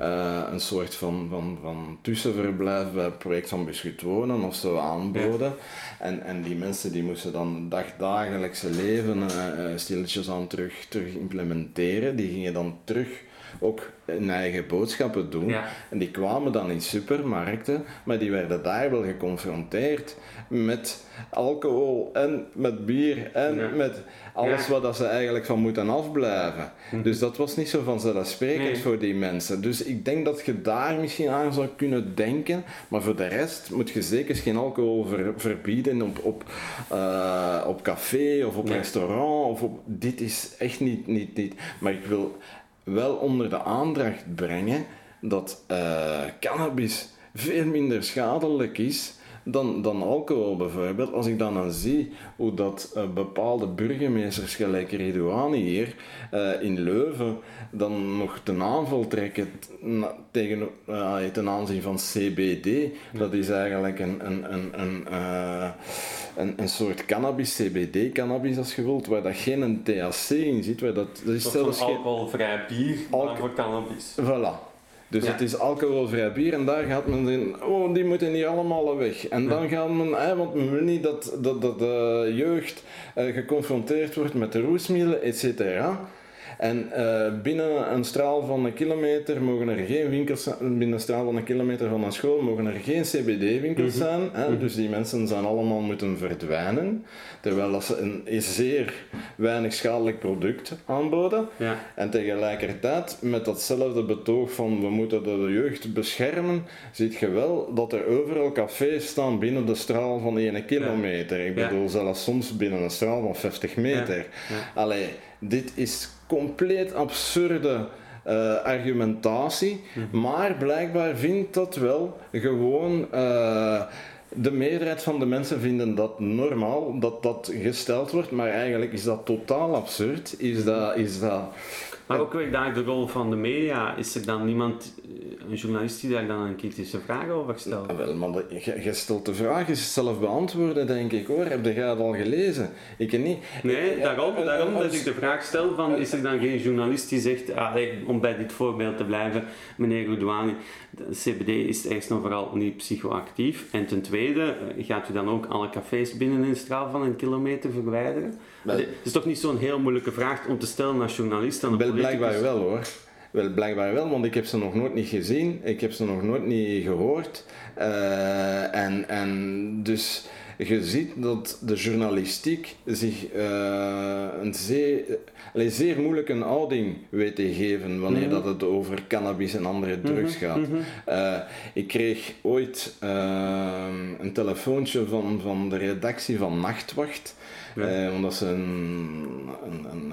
uh, een soort van, van, van tussenverblijf bij het project van Beschut Wonen of zo aanboden. En, en die mensen die moesten dan dagdagelijkse leven uh, stilletjes aan terug, terug implementeren, die gingen dan terug ook hun eigen boodschappen doen. En die kwamen dan in supermarkten, maar die werden daar wel geconfronteerd met alcohol en met bier en met alles wat dat ze eigenlijk van moeten afblijven. Hm. Dus dat was niet zo vanzelfsprekend voor die mensen. Dus ik denk dat je daar misschien aan zou kunnen denken, maar voor de rest moet je zeker geen alcohol verbieden op, op, uh, op café of op restaurant. Of op, dit is echt niet, niet, niet. Maar ik wil wel onder de aandacht brengen dat uh, cannabis veel minder schadelijk is dan, dan alcohol bijvoorbeeld. Als ik dan dan zie hoe dat uh, bepaalde burgemeesters, gelijk Redouani hier uh, in Leuven, dan nog ten aanval trekken tegen, uh, ten aanzien van CBD. Dat is eigenlijk een, een, een, een, een, een soort cannabis, CBD-cannabis als je wilt, waar dat geen THC in zit. Waar dat, dat is zelfs geen alcoholvrij bier, maar voor cannabis. Voilà. Dus het is alcoholvrij bier en daar gaat men in, oh die moeten niet allemaal weg. En dan gaat men, want men wil niet dat, dat, dat de jeugd uh, geconfronteerd wordt met de roesmiddelen, et cetera. En uh, binnen een straal van een kilometer mogen er geen winkels binnen een straal van een kilometer van een school mogen er geen CBD-winkels mhm. zijn. Hè? Mhm. Dus die mensen zijn allemaal moeten verdwijnen. Terwijl dat ze een zeer weinig schadelijk product aanboden. Ja. En tegelijkertijd, met datzelfde betoog van we moeten de jeugd beschermen, ziet je wel dat er overal cafés staan binnen de straal van 1 kilometer. Ik bedoel, zelfs soms binnen een straal van 50 meter. Allee, dit is compleet absurde uh, argumentatie, mhm. maar blijkbaar vindt dat wel gewoon. Uh, de meerderheid van de mensen vinden dat normaal dat dat gesteld wordt, maar eigenlijk is dat totaal absurd. Is dat, is dat maar ook weer daar de rol van de media. Is er dan niemand, een journalist die daar dan een kritische vraag over stelt? Wel, maar je, stelt de vraag is zelf beantwoorden, denk ik hoor. Heb je dat al gelezen? Ik niet. Nee, daarom, daarom dat ik de vraag stel van, is er dan geen journalist die zegt, ah, om bij dit voorbeeld te blijven, meneer Goudouani, CBD is eerst en vooral niet psychoactief. En ten tweede, eh, gaat u dan ook alle cafés binnen een straal van een kilometer verwijderen? Het is toch niet zo'n heel moeilijke vraag om te stellen als journalist aan Wel, blijkbaar wel hoor. Wel, blijkbaar wel, want ik heb ze nog nooit niet gezien, ik heb ze nog nooit niet gehoord. Uh, en, en dus je ziet dat de journalistiek zich uh, een zeer, allez, zeer moeilijke houding weet te geven wanneer mhm. dat het over cannabis en andere mhm, drugs gaat. Mhm. Eh, ik kreeg ooit een telefoontje van, van de redactie van Nachtwacht. Ja. omdat ze een, een, een,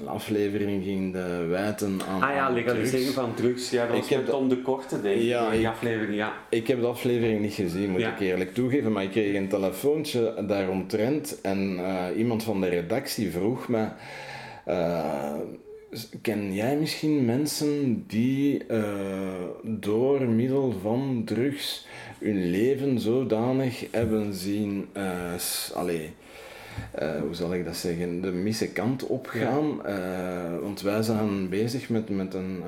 een, aflevering ging wijten aan. Ah ja, legalisering van drugs. Ja, dat ik heb Tom de Korte, denk ik. Ja, die aflevering, ja. Ik heb de aflevering niet gezien, moet ik eerlijk toegeven. Maar ik kreeg een telefoontje daaromtrent en uh, iemand van de redactie vroeg me. Uh, ken jij misschien mensen die uh, door middel van drugs hun leven zodanig hebben zien. Uh, allee, uh, hoe zal ik dat zeggen, de misse kant opgaan. Ja. Uh, want wij zijn bezig met, met een,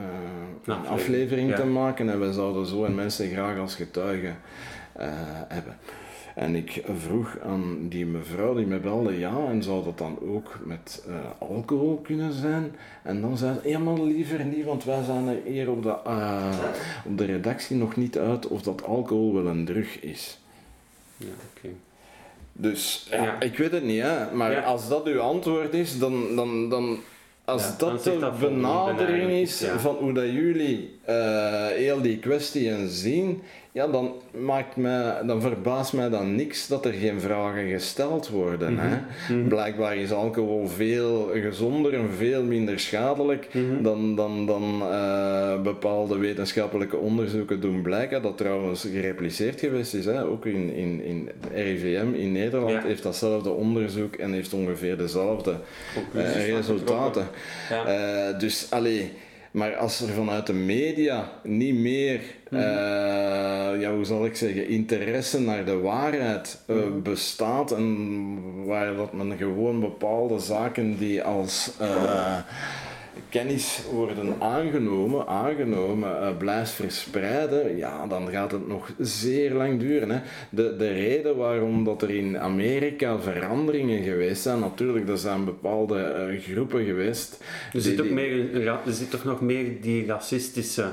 uh, een aflevering ja. te maken en wij zouden zo en mensen graag als getuigen hebben. En ik vroeg aan die mevrouw die me belde, ja, en zou dat dan ook met uh, alcohol kunnen zijn? En dan zei ze, helemaal liever niet, want wij zijn er hier op de, uh, op de redactie nog niet uit of dat alcohol wel een drug is. Ja, oké. Dus ja, ik weet het niet, hè. maar als dat uw antwoord is, dan, dan, dan als dat de benadering is van hoe dat jullie uh, heel die kwestie zien, ja, dan, maakt mij, dan verbaast mij dan niks dat er geen vragen gesteld worden. hè? Mhm. Mhm. Blijkbaar is alcohol veel gezonder en veel minder schadelijk mhm. dan, dan, dan uh, bepaalde wetenschappelijke onderzoeken doen blijken. Dat trouwens gerepliceerd geweest is. Hè? Ook in, in, in RIVM in Nederland heeft datzelfde onderzoek en heeft ongeveer dezelfde uh, resultaten. Ja. Uh, dus alleen maar als er vanuit de media niet meer, uh, ja, hoe zal ik zeggen, interesse naar de waarheid uh, bestaat en waar dat men gewoon bepaalde zaken die als uh, kennis worden aangenomen, aangenomen uh, blijft verspreiden, ja, dan gaat het nog zeer lang duren. Hè. De, de reden waarom dat er in Amerika veranderingen geweest zijn, natuurlijk, er zijn bepaalde uh, groepen geweest. Er zit, ook meer, er zit toch nog meer die racistische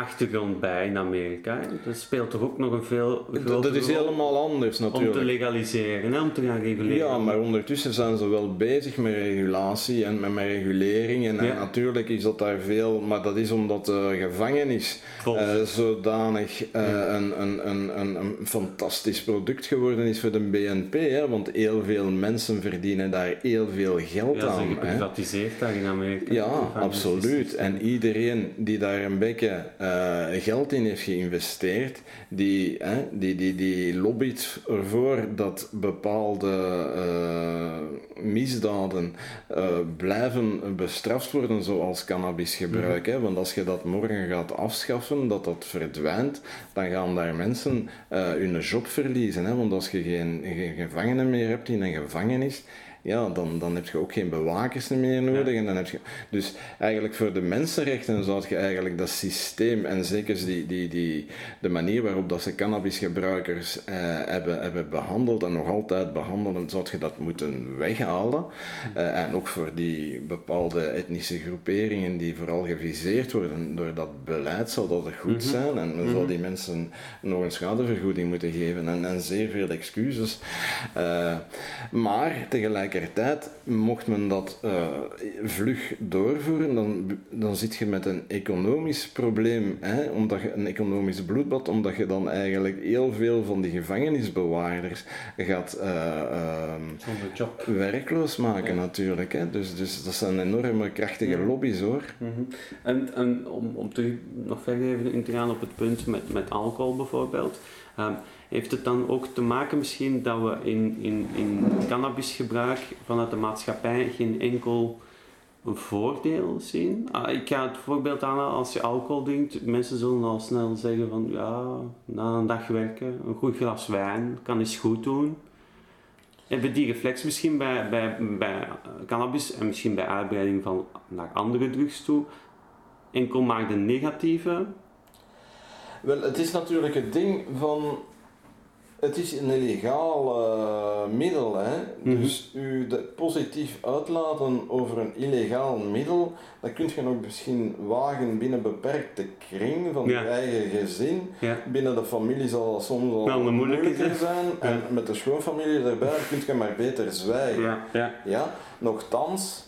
achtergrond bij in Amerika. Dat speelt toch ook nog een veel grotere Dat is helemaal anders natuurlijk. Om te legaliseren, hè? om te gaan reguleren. Ja, maar ondertussen zijn ze wel bezig met regulatie en met, met regulering. En, natuurlijk is dat daar veel, maar dat is omdat de gevangenis uh, zodanig uh, een, een, een, een, een fantastisch product geworden is voor de BNP. Hè? Want heel veel mensen verdienen daar heel veel geld ja, aan. Ja, geprivatiseerd daar in Amerika. Ja, absoluut. En iedereen die daar een beetje... Uh, uh, geld in heeft geïnvesteerd, die, hè, die, die, die lobbyt ervoor dat bepaalde uh, misdaden uh, blijven bestraft worden, zoals cannabisgebruik. Hè? Want als je dat morgen gaat afschaffen, dat dat verdwijnt, dan gaan daar mensen hun job verliezen. Hè? Want als je geen, geen gevangenen meer hebt in een gevangenis, ja, dan, dan heb je ook geen bewakers meer nodig. En dan heb je, dus eigenlijk voor de mensenrechten zou je eigenlijk dat systeem en zeker die, die, die, de manier waarop dat ze cannabisgebruikers eh, hebben, hebben behandeld en nog altijd behandelen, zou je dat moeten weghalen. Uh, en ook voor die bepaalde etnische groeperingen die vooral geviseerd worden door dat beleid, zou dat goed mhm. zijn. En dan zou die mensen nog een schadevergoeding moeten geven en, en zeer veel excuses. Uh, maar tegelijkertijd tegelijkertijd, mocht men dat uh, vlug doorvoeren, dan, dan zit je met een economisch probleem, hè, omdat je een economisch bloedbad, omdat je dan eigenlijk heel veel van die gevangenisbewaarders gaat uh, werkloos maken natuurlijk. Hè. Dus, dus dat zijn enorme krachtige lobby's hoor. Mm -hmm. En, en om, om terug nog verder even in te gaan op het punt met, met alcohol bijvoorbeeld. Um, heeft het dan ook te maken misschien dat we in, in, in cannabisgebruik vanuit de maatschappij geen enkel voordeel zien? Ah, ik ga het voorbeeld aanhalen, als je alcohol drinkt, mensen zullen al snel zeggen van ja, na een dag werken, een goed glas wijn kan eens goed doen. Hebben die reflex misschien bij, bij, bij cannabis en misschien bij uitbreiding van naar andere drugs toe? Enkel maar de negatieve? Wel, het is natuurlijk het ding van het is een illegaal uh, middel, hè? Mhm. dus u positief uitlaten over een illegaal middel, dat kun je nog misschien wagen binnen een beperkte kring van je eigen gezin. Binnen de familie zal dat soms al nou, moeilijker zijn, en met de schoonfamilie erbij kun je maar beter zwijgen. Ja. Ja. Ja? Nochtans,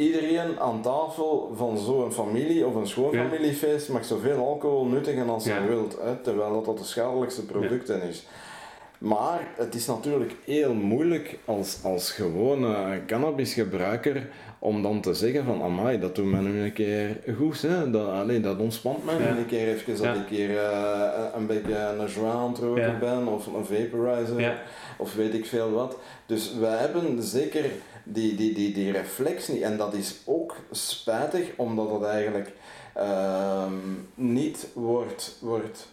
iedereen aan tafel van zo'n familie of een schoonfamiliefeest mag zoveel alcohol nuttigen als hij wilt, hè, terwijl dat, dat de schadelijkste producten is. Maar het is natuurlijk heel moeilijk als, als gewone cannabisgebruiker om dan te zeggen van amai, dat doet me nu een keer goed, hè? Dat, allee, dat ontspant mij ja. een keer even dat ik hier uh, een beetje een joint aan het roken ben of een vaporizer of weet ik veel wat. Dus wij hebben zeker die, die, die, die reflex niet. En dat is ook spijtig, omdat het eigenlijk uh, niet wordt, wordt.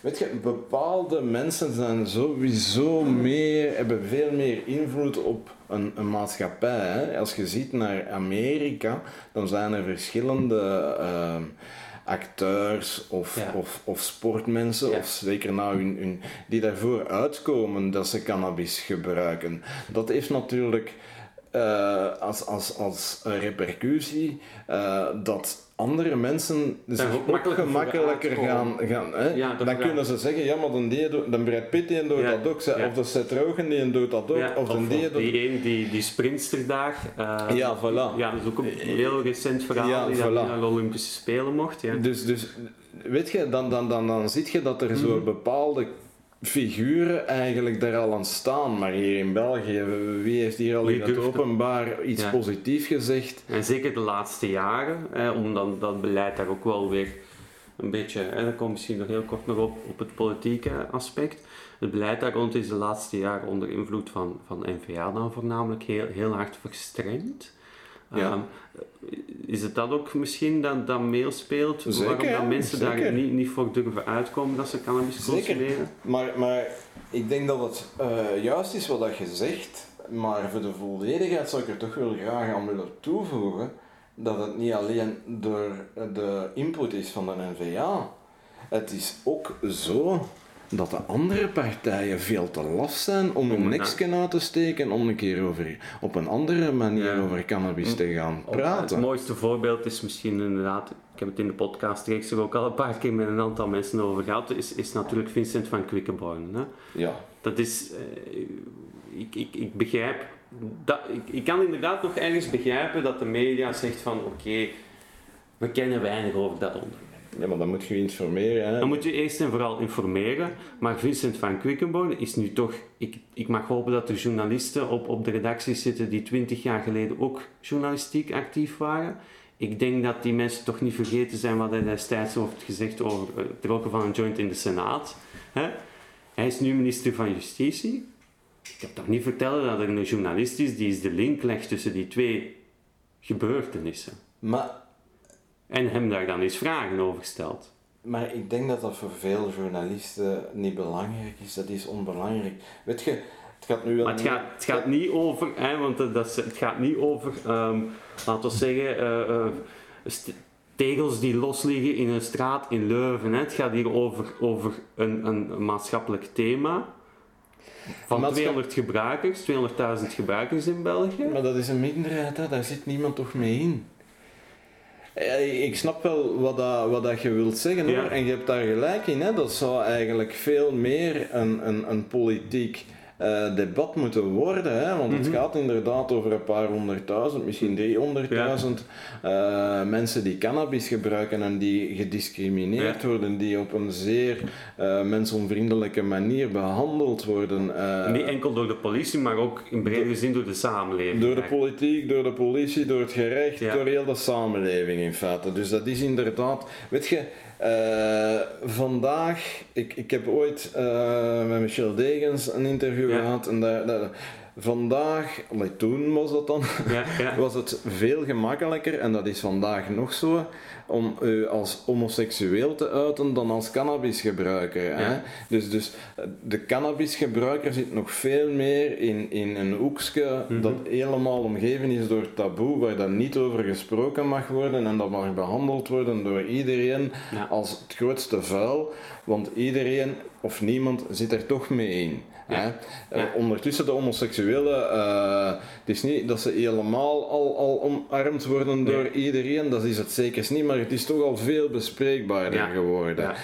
Weet je, bepaalde mensen zijn sowieso meer, hebben veel meer invloed op een, een maatschappij. Hè? Als je ziet naar Amerika, dan zijn er verschillende. Uh, acteurs of, of, of sportmensen, of zeker nou hun, hun, die daarvoor uitkomen dat ze cannabis gebruiken. Dat heeft natuurlijk uh, als, als, als repercussie uh, dat andere mensen zich ook makkelijker, gemakkelijker gaan, gaan hè? Ja, dan kunnen ze zeggen, ja maar dan, die, dan Brad Pitt die doet ja, dat ook, of de Seth Rogen die doet dat ook, of, of die. Die een, die, die sprinterdag. Uh, ja, voilà. Ja, dat is ook een heel recent verhaal, die voilà. naar de Olympische Spelen mocht. Ja. Dus, dus weet je, dan, dan, dan, dan zie je dat er mm -hmm. zo bepaalde figuren eigenlijk daar al aan staan. Maar hier in België, wie heeft hier al in het openbaar iets ja. positiefs gezegd? En zeker de laatste jaren, hè, omdat dat beleid daar ook wel weer een beetje, hè, daar komt misschien nog heel kort nog op, op het politieke aspect. Het beleid daar rond is de laatste jaren onder invloed van, van NVA dan voornamelijk heel, heel hard verstrengd. Ja. Um, is het dat ook misschien dat, dat meespeelt? Zeker, waarom dat mensen zeker. daar niet, niet voor durven uitkomen dat ze cannabis consumeren? Maar, maar ik denk dat het uh, juist is wat dat je zegt, maar voor de volledigheid zou ik er toch wel graag aan willen toevoegen dat het niet alleen door de input is van de NVA. Het is ook zo dat de andere partijen veel te laf zijn om hun nekje uit te steken om een keer over, op een andere manier over cannabis te gaan praten. Het mooiste voorbeeld is misschien inderdaad, ik heb het in de podcast reeks ook al een paar keer met een aantal mensen over gehad, is, is natuurlijk Vincent van Quickenborn. Hè? Ja. Dat is, uh, ik, ik, ik begrijp, dat, ik, ik kan inderdaad nog ergens begrijpen dat de media zegt van oké, okay, we kennen weinig over dat onderwerp. Ja, maar dan moet je informeren. Hè? Dan moet je eerst en vooral informeren. Maar Vincent van Quickenborn is nu toch... Ik, ik mag hopen dat er journalisten op, op de redacties zitten die twintig jaar geleden ook journalistiek actief waren. Ik denk dat die mensen toch niet vergeten zijn wat hij destijds heeft gezegd over het roken van een joint in de Senaat. Hè? Hij is nu minister van Justitie. Ik heb toch niet vertellen dat er een journalist is die de link legt tussen die twee gebeurtenissen. Maar en hem daar dan eens vragen over stelt. Maar ik denk dat dat voor veel journalisten niet belangrijk is. Dat is onbelangrijk. Weet je, het gaat nu wel. Maar het gaat, het gaat niet over, hè, want dat is, het gaat niet over, um, laten we zeggen, uh, uh, tegels die losliggen in een straat in Leuven. Hè. Het gaat hier over, over een, een maatschappelijk thema. Van Maatschap... 200 gebruikers, 200.000 gebruikers in België. Maar dat is een minderheid, hè. daar zit niemand toch mee in. Ik snap wel wat, dat, wat dat je wilt zeggen hoor. en je hebt daar gelijk in. Hè? Dat zou eigenlijk veel meer een, een, een politiek uh, debat moeten worden. Hè? Want het mhm. gaat inderdaad over een paar honderdduizend, misschien 300.000 uh, mensen die cannabis gebruiken en die gediscrimineerd worden, die op een zeer uh, mensonvriendelijke manier behandeld worden. Niet enkel door de politie, maar ook in brede zin door de samenleving. Door de politiek, door de politie, door het gerecht, door heel de samenleving in feite. Dus dat is inderdaad, weet je. Uh, vandaag, ik, ik heb ooit uh, met Michel Degens een interview ja. gehad en daar, daar vandaag, maar toen was dat dan, ja, ja. was het veel gemakkelijker en dat is vandaag nog zo om u als homoseksueel te uiten dan als cannabisgebruiker. Ja. Hè? Dus, dus de cannabisgebruiker zit nog veel meer in, in een hoekje mm -hmm. dat helemaal omgeven is door taboe, waar dan niet over gesproken mag worden en dat mag behandeld worden door iedereen als het grootste vuil, want iedereen of niemand zit er toch mee in. Ja. Uh, ondertussen de homoseksuelen, uh, het is niet dat ze helemaal al, al omarmd worden door iedereen, dat is het zeker niet, maar het is toch al veel bespreekbaarder geworden.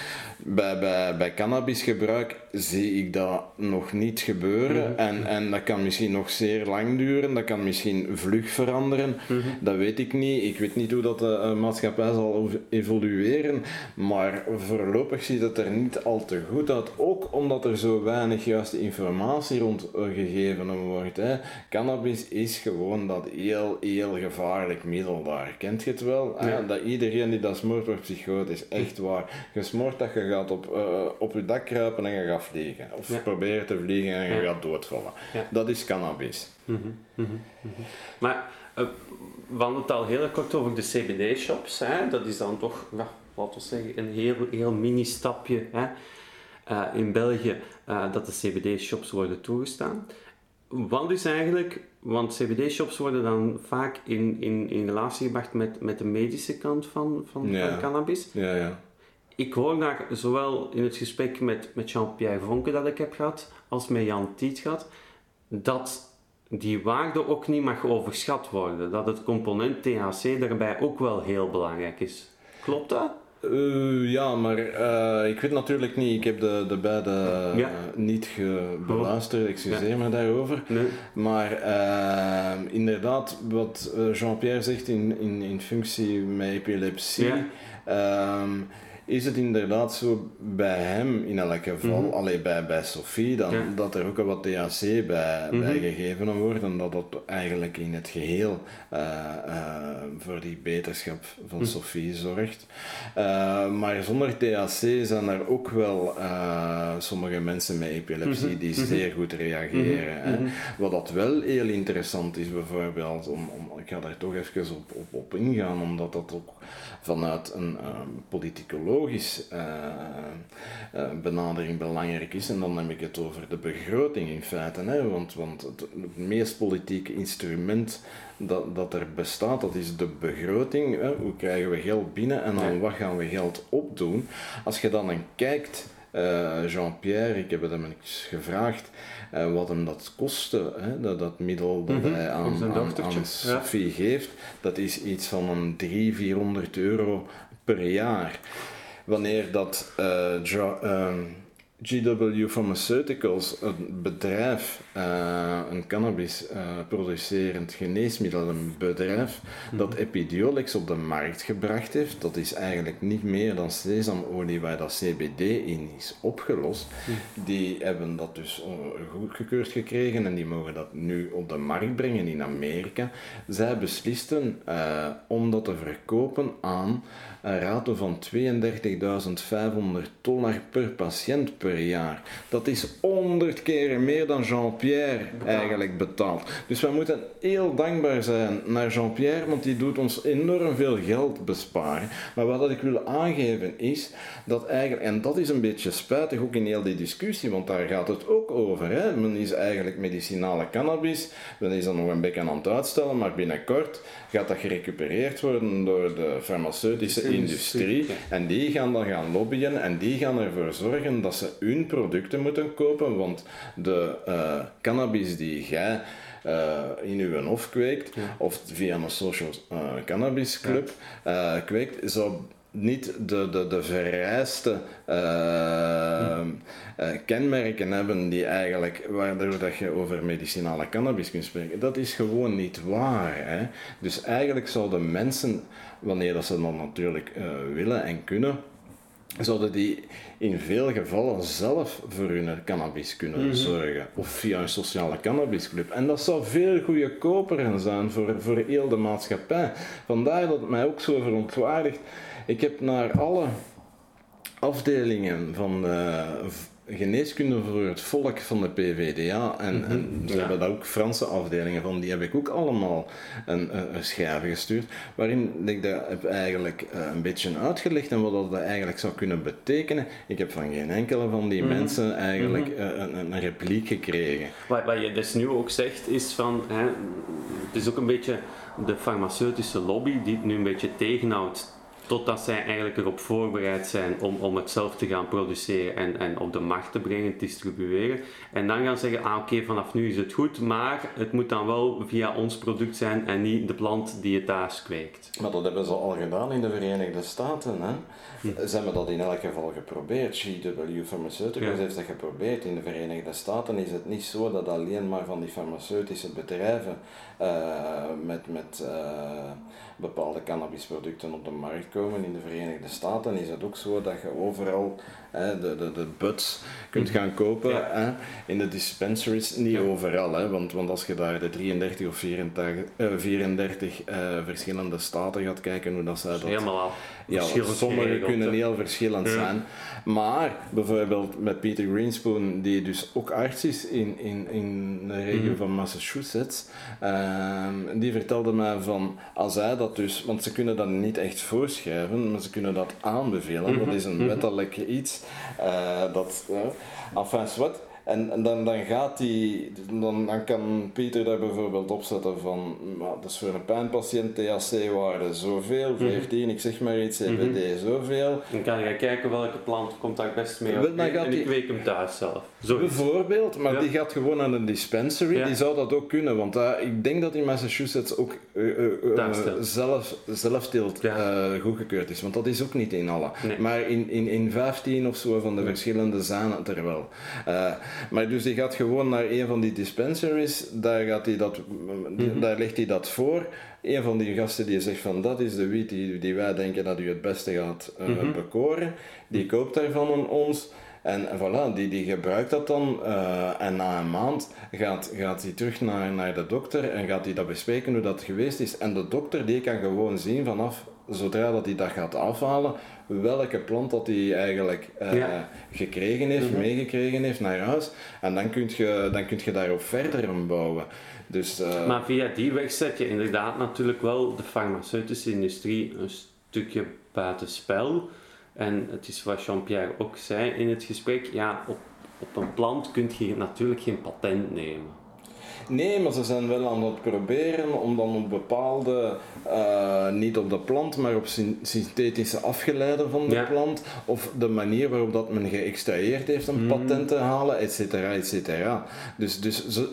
Bij, bij, bij cannabisgebruik zie ik dat nog niet gebeuren. Mm -hmm. en, en dat kan misschien nog zeer lang duren, dat kan misschien vlug veranderen. Mm -hmm. Dat weet ik niet. Ik weet niet hoe dat de uh, maatschappij zal evolueren. Maar voorlopig ziet het er niet al te goed uit. Ook omdat er zo weinig juiste informatie rond gegeven wordt. Hè. Cannabis is gewoon dat heel, heel gevaarlijk middel daar. Kent je het wel? Ja. Dat iedereen die dat smoort wordt psychotisch. Echt waar. Je smoort dat je gaat op, uh, op je dak kruipen en je gaat vliegen. Of ja. proberen te vliegen en je gaat doodvallen. Dat is cannabis. Mm -hmm. Mm -hmm. Maar uh, we hadden het al heel kort over de CBD-shops. Dat is dan toch, ja, laten we zeggen, een heel, heel mini-stapje? Uh, in België dat de CBD-shops worden toegestaan. wat is eigenlijk, want CBD-shops worden dan vaak in, in, in relatie gebracht met, met de medische kant van, van, van cannabis. Ja, ja. Ik hoor daar zowel in het gesprek met, met Jean-Pierre Vonke dat ik heb gehad, als met Jan Tiet gehad, dat die waarde ook niet mag overschat worden. Dat het component THC daarbij ook wel heel belangrijk is. Klopt dat? Uh, ja, maar uh, ik weet natuurlijk niet, ik heb de, de beide ja. niet beluisterd, excuseer ja. me daarover. Nee. Maar inderdaad, wat Jean-Pierre zegt in, in, in functie met epilepsie, ja. Ehm, is het inderdaad zo bij hem in elk geval, mm alleen bij, bij Sophie, dan, dat er ook al wat THC bij, mm bij gegeven wordt en dat dat eigenlijk in het geheel uh, uh, voor die beterschap van mm Sophie zorgt. Uh, maar zonder THC zijn er ook wel sommige mensen met epilepsie die zeer goed reageren. Hè? Wat dat wel heel interessant is bijvoorbeeld, om, om, ik ga daar toch even op, op, op ingaan, omdat dat ook vanuit een politicoloog logisch uh, uh, benadering belangrijk is. En dan heb ik het over de begroting in feite. Hè? Want, want het, het meest politieke instrument dat, dat er bestaat, dat is de begroting. Hè? Hoe krijgen we geld binnen en aan wat gaan we geld opdoen? Als je dan kijkt, uh, Jean-Pierre, ik heb hem eens gevraagd, uh, wat hem dat kostte, hè, dat, dat middel dat mm -hmm. hij aan, aan, aan Sophie ja. geeft, dat is iets van een 300, 400 euro per jaar wanneer dat uh, GW Pharmaceuticals, een bedrijf, uh, een cannabis uh, producerend geneesmiddel, een bedrijf mhm. dat Epidiolex op de markt gebracht heeft, dat is eigenlijk niet meer dan sesamolie waar dat CBD in is opgelost. Mhm. Die hebben dat dus goedgekeurd gekregen en die mogen dat nu op de markt brengen in Amerika. Zij beslisten uh, om dat te verkopen aan een rato van 32.500 dollar per patiënt per jaar. Dat is 100 keer meer dan Jean-Pierre eigenlijk betaalt. Dus wij moeten heel dankbaar zijn naar Jean-Pierre, want die doet ons enorm veel geld besparen. Maar wat ik wil aangeven is dat eigenlijk, en dat is een beetje spijtig ook in heel die discussie, want daar gaat het ook over. Hè? Men is eigenlijk medicinale cannabis, men is dan nog een beetje aan het uitstellen, maar binnenkort gaat dat gerecupereerd worden door de farmaceutische industrie. En die gaan dan gaan lobbyen en die gaan ervoor zorgen dat ze hun producten moeten kopen, want de uh, cannabis die jij uh, in uw hof kweekt, of via een social uh, cannabis club ja. kweekt, zou niet de, de, de vereiste uh, kenmerken hebben die eigenlijk, waardoor dat je over medicinale cannabis kunt spreken. Dat is gewoon niet waar. Hè? Dus eigenlijk zouden mensen, wanneer dat ze dan natuurlijk willen en kunnen, zouden die in veel gevallen zelf voor hun cannabis kunnen mm -hmm. zorgen. Of via een sociale cannabisclub. En dat zou veel goedkoper zijn voor, voor heel de maatschappij. Vandaar dat het mij ook zo verontwaardigt ik heb naar alle afdelingen van uh, geneeskunde voor het volk van de PVDA en, mm -hmm. en ze ja. hebben daar ook Franse afdelingen van, die heb ik ook allemaal een, een, schrijven gestuurd, waarin ik dat heb eigenlijk uh, een beetje uitgelegd en wat dat eigenlijk zou kunnen betekenen. Ik heb van geen enkele van die mm -hmm. mensen eigenlijk mm -hmm. uh, een, een, repliek gekregen. Wat, wat je dus nu ook zegt is van, hè, het is ook een beetje de farmaceutische lobby die het nu een beetje tegenhoudt Totdat zij eigenlijk erop voorbereid zijn om, om het zelf te gaan produceren en, en op de markt te brengen, distribueren. En dan gaan zeggen, ah oké, vanaf nu is het goed, maar het moet dan wel via ons product zijn en niet de plant die het thuis kweekt. Maar dat hebben ze al gedaan in de Verenigde Staten. Hè? Hm. Ze hebben dat in elk geval geprobeerd. GW Pharmaceuticals ja. heeft dat geprobeerd. In de Verenigde Staten is het niet zo dat alleen maar van die farmaceutische bedrijven uh, met, met uh, bepaalde cannabisproducten op de markt komen. In de Verenigde Staten is het ook zo dat je overal hè, de, de, de buds kunt hm. gaan kopen. Ja. Hè? In de dispensaries, niet overal. Hè? Want, want als je daar de 33 of 34, uh, 34 verschillende staten gaat kijken, hoe dat zij dat... Helemaal ja, sommige kunnen heel verschillend ja. zijn. Maar bijvoorbeeld met Peter Greenspoon, die dus ook arts is in, in, in de regio mm. van Massachusetts, uh, die vertelde mij van als hij dat dus, want ze kunnen dat niet echt voorschrijven, maar ze kunnen dat aanbevelen. Mm -hmm. Dat is een mhm. wettelijk iets. Uh, dat, uh, enfin, wat. En, en dan, dan gaat die, dan, dan kan Pieter daar bijvoorbeeld opzetten van, maar dat is voor een pijnpatiënt THC-waarde zoveel, 14, mhm. ik zeg maar iets, CBD mm zoveel. Dan kan je kijken welke plant komt daar best mee op en, ik week hem thuis zelf. Bijvoorbeeld, maar die gaat gewoon naar een dispensary, die zou dat ook kunnen, want uh, ik denk dat in Massachusetts ook uh, uh, zelf, zelfteelt goedgekeurd is, want dat is ook niet in alle. Maar in, in, in 15 of zo van de verschillende zanen er wel. Maar dus die gaat gewoon naar een van die dispensaries, daar, gaat hij dat, mhm. daar legt hij dat voor. Een van die gasten die zegt van dat is de wiet die, die wij denken dat u het beste gaat uh, bekoren, die koopt daarvan aan ons. En, en voilà, die, die gebruikt dat dan uh, en na een maand gaat, gaat hij terug naar, naar de dokter en gaat hij dat bespreken hoe dat geweest is. En de dokter die kan gewoon zien vanaf zodra dat hij dat gaat afhalen, welke plant dat hij eigenlijk uh, gekregen heeft, mm meegekregen heeft naar huis. En dan kun je, dan kun je daarop verder bouwen. Dus, uh, maar via die weg zet je inderdaad natuurlijk wel de farmaceutische industrie een stukje buitenspel. En het is wat Jean-Pierre ook zei in het gesprek, ja, op, op een plant kun je natuurlijk geen patent nemen. Nee, maar ze zijn wel aan het proberen om dan op bepaalde, uh, niet op de plant, maar op synthetische afgeleiden van de plant, of de manier waarop dat men geëxtraheerd heeft een mm. patent te halen, et cetera, et cetera. Dus, dus ze,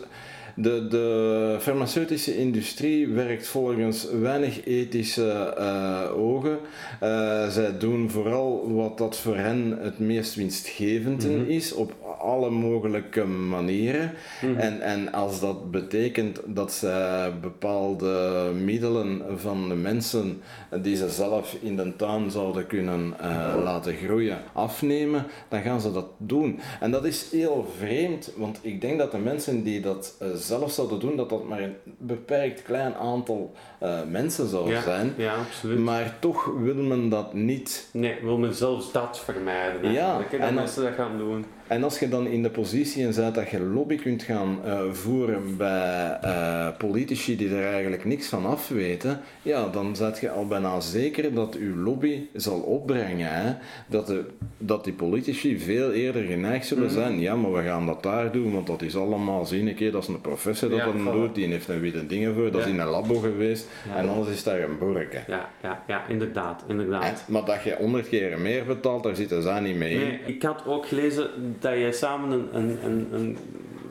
de, de farmaceutische industrie werkt volgens weinig ethische uh, ogen. Uh, zij doen vooral wat dat voor hen het meest winstgevend mm is, op alle mogelijke manieren. Mhm. en, en als dat betekent dat ze bepaalde middelen van de mensen die ze zelf in de tuin zouden kunnen uh, laten groeien afnemen, dan gaan ze dat doen. En dat is heel vreemd, want ik denk dat de mensen die dat uh, zelf zouden doen, dat dat maar een beperkt klein aantal uh, mensen zou zijn. Ja, absoluut. Maar toch wil men dat niet. Nee, wil men zelfs dat vermijden. Ja, en mensen dat gaan doen. En als je dan in de positie in zit dat je lobby kunt gaan uh, voeren bij uh, politici die er eigenlijk niks van af weten, ja, dan zet je al bijna zeker dat je lobby zal opbrengen. Hè? Dat, de, dat die politici veel eerder geneigd zullen mhm. zijn. Ja, maar we gaan dat daar doen, want dat is allemaal, zie een keer, dat is een professor dat ja, dat doet, die heeft een witte dingen voor, dat is in een labo geweest, en anders is daar een borke. Ja, ja, ja, inderdaad, inderdaad. maar dat je honderd keer meer betaalt, daar zitten ze niet mee. Nee, ik had ook gelezen dat jij samen een, een, een, een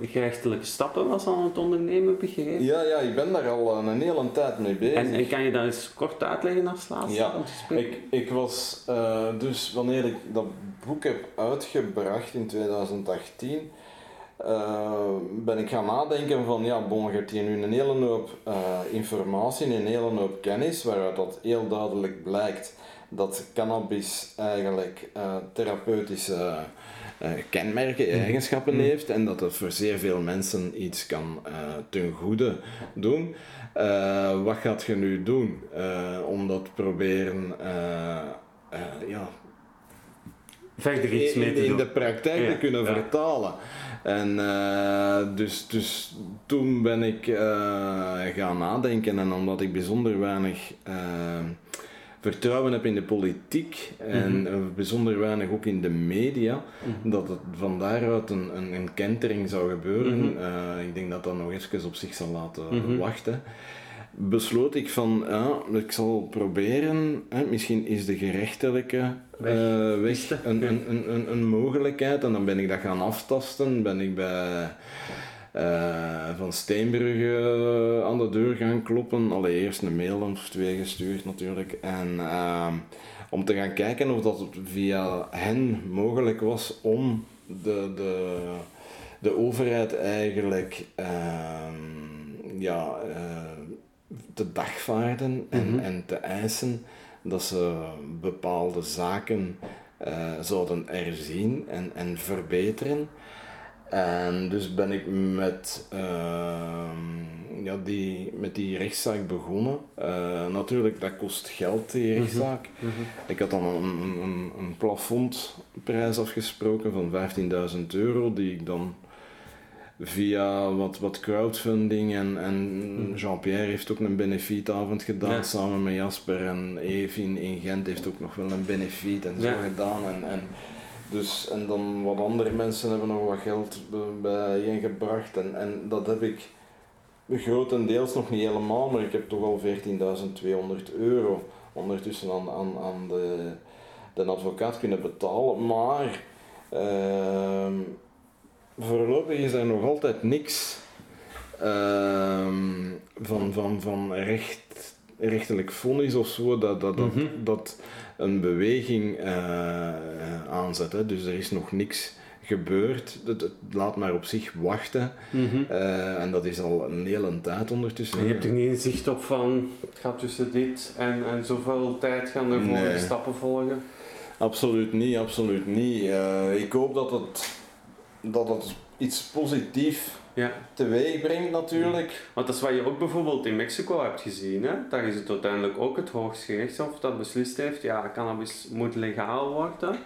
gerechtelijke stappen was aan het ondernemen, begrepen? Ja, ja, ik ben daar al een hele tijd mee bezig. En, en kan je dat eens kort uitleggen als laatste? Ja, ik, ik was uh, dus wanneer ik dat boek heb uitgebracht in 2018, uh, eh, ben ik gaan nadenken van ja, bon, je hebt hier nu een hele hoop uh, informatie, een hele hoop kennis, waaruit dat heel duidelijk blijkt dat cannabis eigenlijk therapeutische kenmerken, mhm. eigenschappen mhm. heeft en dat het voor zeer veel mensen iets kan uh, ten goede doen. Uh, wat gaat je nu doen om dat proberen ja, verder iets mee te in, in de praktijk te kunnen vertalen? En dus, dus toen ben ik gaan nadenken en omdat ik bijzonder weinig vertrouwen heb in de politiek en mhm. bijzonder weinig ook in de media, mhm. dat het van daaruit een, een, een kentering zou gebeuren. Mhm. Eh, ik denk dat dat nog even op zich zal laten wachten. Besloot ik van, ja, ik zal proberen, hè, misschien is de gerechtelijke weg, uh, weg een, een, een, een, mogelijkheid en dan ben ik dat gaan aftasten, ben ik bij uh, van Steenbrugge aan de deur gaan kloppen. Allereerst een mail of twee gestuurd natuurlijk. En uh, om te gaan kijken of dat het via hen mogelijk was om de, de, de overheid eigenlijk uh, ja, te dagvaarden en, mm -hmm. en te eisen dat ze bepaalde zaken zouden erzien en, en verbeteren. En dus ben ik met, uh, ja, die, met die rechtszaak begonnen. Uh, natuurlijk, dat kost geld, die mhm. rechtszaak. Mm -hmm. Ik had dan een, een, een plafondprijs afgesproken van 15.000 euro, die ik dan via wat, wat crowdfunding en, en mhm. Jean-Pierre heeft ook een benefietavond gedaan samen met Jasper en Evin in Gent heeft ook nog wel een benefiet en zo gedaan. En, en Dus, en dan wat andere mensen hebben nog wat geld bijeengebracht en, en dat heb ik grotendeels nog niet helemaal, maar ik heb toch al 14.200 euro ondertussen aan, aan, aan de, de advocaat kunnen betalen. Maar uh, voorlopig is er nog altijd niks uh, van, van, van recht, rechtelijk vonnis of zo dat, dat, dat, mhm. dat een beweging uh, aanzet. Hè. Dus er is nog niks gebeurt. Het, laat maar op zich wachten. Mhm. Eh, en dat is al een hele tijd ondertussen. je hebt er niet zicht op van het gaat tussen dit en, en zoveel tijd gaan er volgende stappen volgen? Absoluut niet, absoluut niet. Uh, ik hoop dat het, dat het iets positiefs ja. teweeg brengt natuurlijk. Want dat is wat je ook bijvoorbeeld in Mexico hebt gezien. Hè? Daar is het uiteindelijk ook het Hooggerechtshof dat beslist heeft, ja, cannabis moet legaal worden.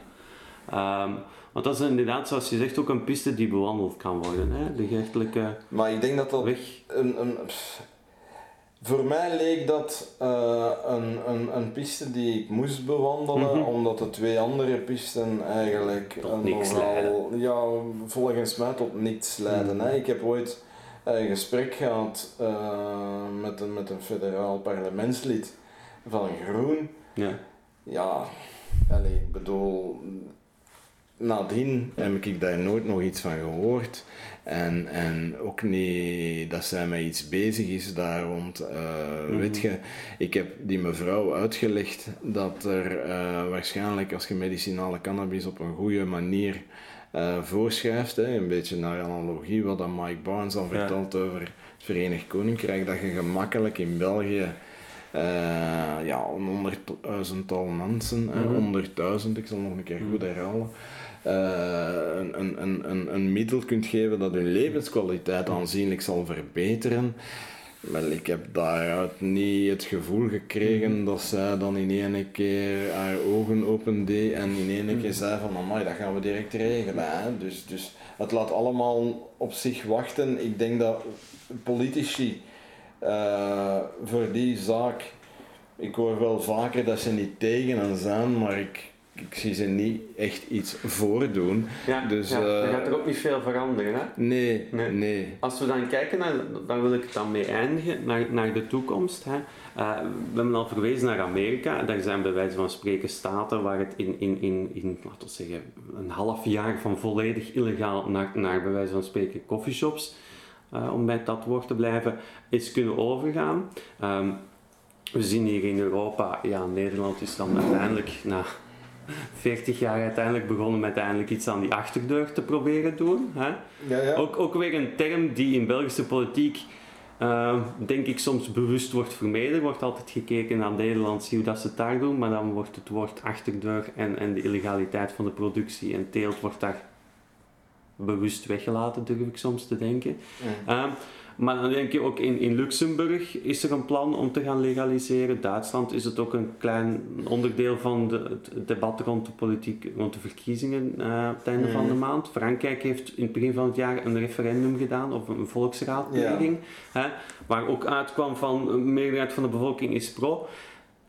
Um, want dat is inderdaad, zoals je zegt, ook een piste die bewandeld kan worden. Hè? De gerechtelijke Maar ik denk dat dat weg. Een, een, voor mij leek dat uh, een, een, een piste die ik moest bewandelen, mhm. omdat de twee andere pisten eigenlijk tot niks nogal, ja, volgens mij tot niets leiden. Mhm. Hè? Ik heb ooit een gesprek gehad uh, met, een, met een federaal parlementslid van Groen. Ja, ja allez, ik bedoel, nadien heb ik daar nooit nog iets van gehoord. En, en ook niet dat zij met iets bezig is daar rond. Uh, Weet je, ik heb die mevrouw uitgelegd dat er uh, waarschijnlijk als je medicinale cannabis op een goede manier uh, voorschrijft, hè, een beetje naar analogie wat dan Mike Barnes al vertelt over het Verenigd Koninkrijk, dat je gemakkelijk in België ja, een honderdduizendtal mensen, mhm. honderdduizend, ik zal nog een keer goed herhalen, een, een, een, een middel kunt geven dat hun levenskwaliteit aanzienlijk zal verbeteren. Wel, ik heb daaruit niet het gevoel gekregen mhm. dat zij dan in één keer haar ogen opende en in één keer mhm. zei van amai, dat gaan we direct regelen. Hè? Dus, dus het laat allemaal op zich wachten. Ik denk dat politici uh, voor die zaak, ik hoor wel vaker dat ze niet tegen hen zijn, maar ik, ik zie ze niet echt iets voordoen. Ja, dus, ja, uh, gaat er ook niet veel veranderen. Hè? Nee, nee, Als we dan kijken, naar, daar wil ik het dan mee eindigen, naar, naar de toekomst. Hè. Uh, we hebben al verwezen naar Amerika. Daar zijn bij wijze van spreken staten waar het in, in, in, in laten we zeggen, een half jaar van volledig illegaal naar, naar bij wijze van spreken coffeeshops, uh, om bij dat woord te blijven, is kunnen overgaan. Um, we zien hier in Europa, ja, Nederland is dan uiteindelijk na 40 jaar uiteindelijk begonnen met eindelijk iets aan die achterdeur te proberen doen. Hè? Ja, ja. Ook, ook weer een term die in Belgische politiek, uh, denk ik, soms bewust wordt vermeden. Er wordt altijd gekeken naar Nederland, hoe dat ze het daar doen, maar dan wordt het woord achterdeur en, en de illegaliteit van de productie en teelt wordt daar bewust weggelaten, durf ik soms te denken. Uh, maar dan denk je ook in, in Luxemburg is er een plan om te gaan legaliseren. Duitsland is het ook een klein onderdeel van de, het debat rond de politiek, rond de verkiezingen uh, op het einde van de mhm. maand. Frankrijk heeft in het begin van het jaar een referendum gedaan, of een volksraadpleging, hè, waar ook uitkwam van een meerderheid van de bevolking is pro.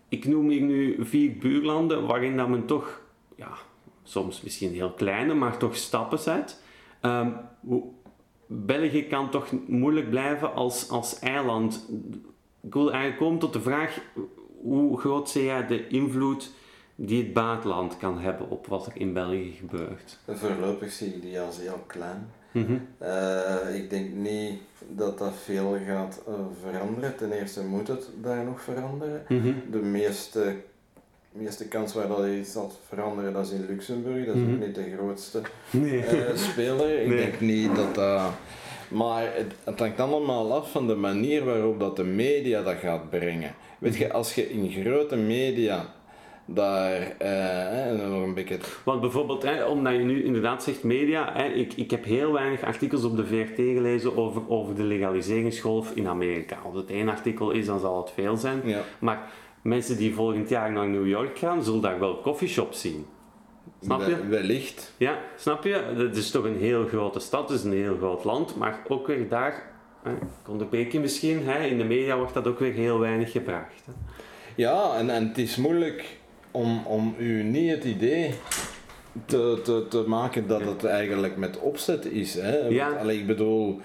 Ik noem hier nu vier buurlanden waarin dat men toch, ja, soms misschien heel kleine, maar toch stappen zet. Um, België kan toch moeilijk blijven als, als eiland. Ik wil eigenlijk komen tot de vraag: hoe groot zie jij de invloed die het buitenland kan hebben op wat er in België gebeurt? Voorlopig zie ik die als heel klein. Mhm. Eh, ik denk niet dat dat veel gaat uh, veranderen. Ten eerste moet het daar nog veranderen. Mhm. De meeste de meeste kans waar dat iets zal veranderen, dat is in Luxemburg. Dat is ook mhm. niet de grootste nee. uh, speler. Ik denk niet dat dat... Maar het, het hangt allemaal af van de manier waarop dat de media dat gaat brengen. Weet je, als je in grote media daar uh, nog een beetje... Want bijvoorbeeld, hè, omdat je nu inderdaad zegt media, hè, ik, ik heb heel weinig artikels op de VRT gelezen over, over de legaliseringsgolf in Amerika. Als het één artikel is, dan zal het veel zijn. Ja. Maar mensen die volgend jaar naar New York gaan, zullen daar wel coffeeshops zien. Snap je? Wellicht. Ja, snap je? Het is toch een heel grote stad, het is een heel groot land, maar ook weer daar, onderbreken misschien, hè, in de media wordt dat ook weer heel weinig gebracht. Ja, en, en het is moeilijk om, om u niet het idee te, te, te maken dat het eigenlijk met opzet is. Hè? Ja. Allee, ik bedoel,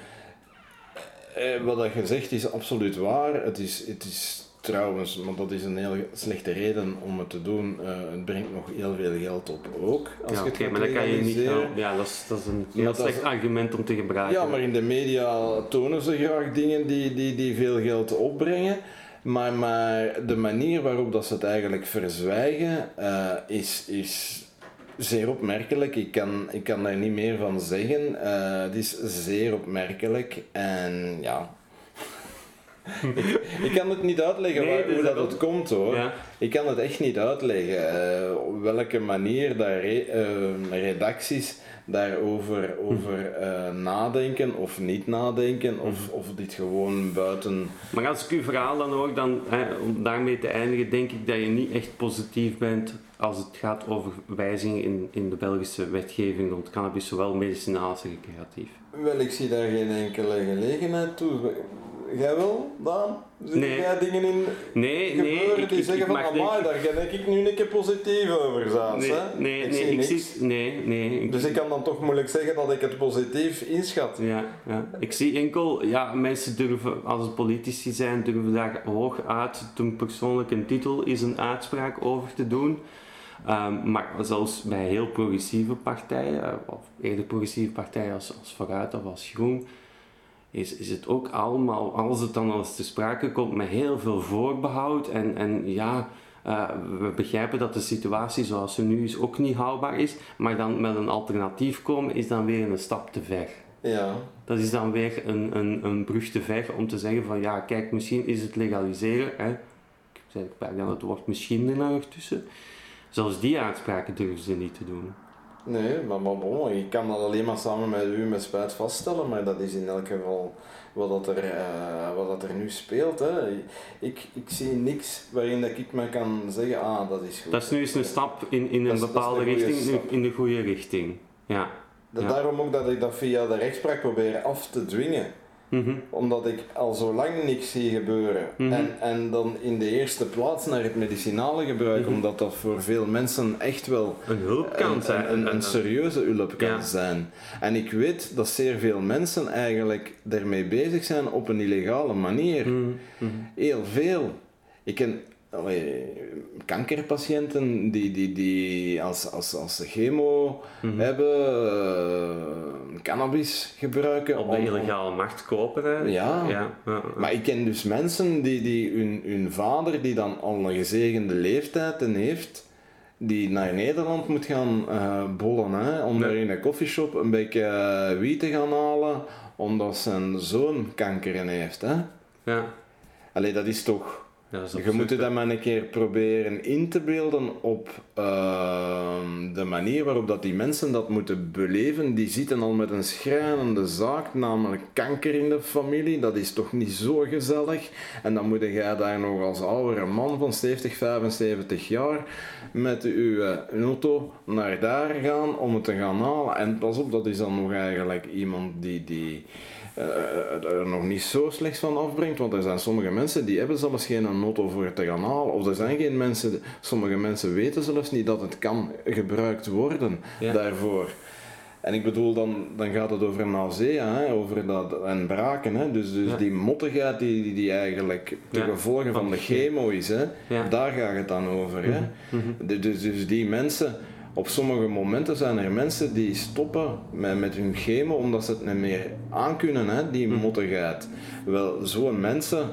eh, wat je zegt is absoluut waar. Het is, het is trouwens, want dat is een heel slechte reden om het te doen. eh, het brengt nog heel veel geld op ook. Als Ja, je gaat maar dat kan je niet. legaliseren. Ja, dat is, dat is een Maar heel is- slecht argument om te gebruiken. Ja, maar in de media tonen ze graag dingen die, die, die veel geld opbrengen. Maar, maar de manier waarop dat ze het eigenlijk verzwijgen eh, is, is zeer opmerkelijk. Ik kan, ik kan daar niet meer van zeggen. Eh, het is zeer opmerkelijk. En ja. Ik, ik kan het niet uitleggen Nee, waar- dus hoe dat dat- het komt hoor. Ja. Ik kan het echt niet uitleggen. eh, op welke manier daar re- eh, redacties daarover over, eh, nadenken of niet nadenken, of, of dit gewoon buiten. Maar als ik uw verhaal dan hoor, dan, hè, om daarmee te eindigen, denk ik dat je niet echt positief bent als het gaat over wijzigingen in, in de Belgische wetgeving rond cannabis, zowel medicinaal als recreatief. Wel, ik zie daar geen enkele gelegenheid toe. Jij wel, Daan? Zie Nee. jij dingen in Nee, nee, gebeuren ik, die ik, zeggen ik van, mag denk amai, daar denk ik nu een keer positief over, Zaans, Nee, hè? nee, ik nee, zie ik zie, nee, nee. ik- Dus ik kan dan toch moeilijk zeggen dat ik het positief inschat. Ja, ja, ik zie enkel, ja, mensen durven, als politici zijn, durven daar hoog uit toen persoonlijk een titel is een uitspraak over te doen. Ehm, maar zelfs bij heel progressieve partijen, of eerder progressieve partijen als, als Vooruit of als Groen, is, is het ook allemaal, als het dan als te sprake komt, met heel veel voorbehoud. En, en ja, eh, we begrijpen dat de situatie zoals ze nu is ook niet houdbaar is, maar dan met een alternatief komen is dan weer een stap te ver. Ja. Dat is dan weer een, een, een brug te ver om te zeggen van ja, kijk, misschien is het legaliseren. Hè. Ik zeg dan het woord misschien er nog tussen. Zelfs die uitspraken durven ze niet te doen. Nee, maar, maar bon, ik kan dat alleen maar samen met u met spijt vaststellen, maar dat is in elk geval wat, dat er, eh, wat dat er nu speelt. Hè. Ik, ik zie niks waarin dat ik me kan zeggen, ah, dat is goed. Dat is nu eens een stap in, in Dat een is- dat is bepaalde een richting, stap. in de goede richting. Ja. Ja. Daarom ook dat ik dat via de rechtspraak probeer af te dwingen. Mhm. Omdat ik al zo lang niks zie gebeuren. Mhm. en, en dan in de eerste plaats naar het medicinale gebruik, Mhm. omdat dat voor veel mensen echt wel Een hulp kan een, zijn. een, een, een serieuze hulp kan Ja. zijn. En ik weet dat zeer veel mensen eigenlijk daarmee bezig zijn op een illegale manier. Heel veel. Ik ken kankerpatiënten die, die, die als, als, als ze chemo Mhm. hebben, eh, cannabis gebruiken. Op de om- illegale markt kopen. Hè. Ja. ja. Maar ik ken dus mensen die, die hun, hun vader, die dan al een gezegende leeftijd heeft, die naar Nederland moet gaan eh, bollen, hè, om daar in een koffieshop een beetje eh, wiet te gaan halen, omdat zijn zoon kanker heeft. Hè. ja. Allee, dat is toch... Je moet dat maar een keer proberen in te beelden op ehm, de manier waarop dat die mensen dat moeten beleven. Die zitten al met een schrijnende zaak, namelijk kanker in de familie. Dat is toch niet zo gezellig. En dan moet jij daar nog als oudere man van 70, 75 jaar met uw eh, auto naar daar gaan om het te gaan halen. En pas op, dat is dan nog eigenlijk iemand die... die er nog niet zo slecht van afbrengt, want er zijn sommige mensen die hebben zelfs geen auto voor het te gaan halen, of er zijn geen mensen, sommige mensen weten zelfs niet dat het kan gebruikt worden Ja. daarvoor. En ik bedoel, dan, dan gaat het over nausea, hè, over dat, en braken. Hè, dus dus Ja. die mottigheid die, die, die eigenlijk de Ja, gevolgen van van de chemo is, hè, daar gaat het dan over. Hè. Mhm. De- Dus, dus die mensen, op sommige momenten zijn er mensen die stoppen met, met hun chemo omdat ze het niet meer aankunnen, hè, die Mhm. mottigheid. Wel, zo'n mensen,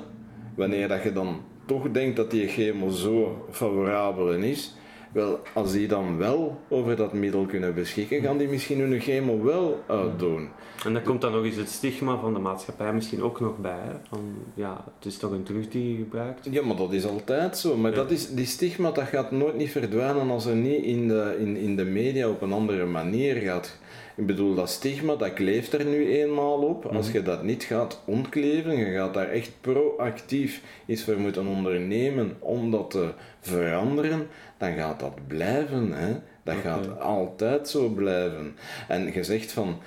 wanneer dat je dan toch denkt dat die chemo zo favorabel is, wel, als die dan wel over dat middel kunnen beschikken, gaan die misschien hun chemo wel uitdoen. En daar komt dan nog eens het stigma van de maatschappij misschien ook nog bij. Hè? Van, ja, het is toch een drug die je gebruikt. Ja, maar dat is altijd zo. Maar Ja. dat is, die stigma dat gaat nooit niet verdwijnen als er niet in de, in, in de media op een andere manier gaat. Ik bedoel, dat stigma dat kleeft er nu eenmaal op. Als je dat niet gaat ontkleven, je gaat daar echt proactief iets voor moeten ondernemen om dat te veranderen, dan gaat dat blijven. Hè? Dat gaat altijd zo blijven. En je zegt van,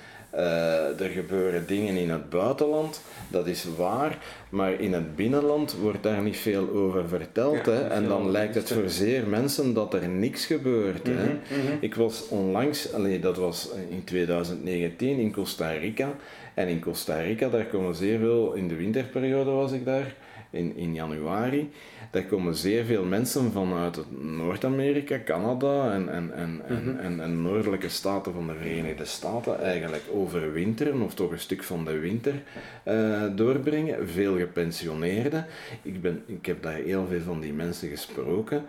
er gebeuren dingen in het buitenland, dat is waar, maar in het binnenland wordt daar niet veel over verteld. hè? En dan lijkt het voor zeer mensen dat er niks gebeurt. hè? Mhm, mhm. Ik was onlangs, allee, dat was in 2019 in Costa Rica. En in Costa Rica, daar komen zeer veel, in de winterperiode was ik daar, in, in januari, daar komen zeer veel mensen vanuit Noord-Amerika, Canada en, en, en, en, en, en noordelijke staten van de Verenigde Staten eigenlijk overwinteren, of toch een stuk van de winter eh, doorbrengen. Veel gepensioneerden. Ik, ben, ik heb daar heel veel van die mensen gesproken.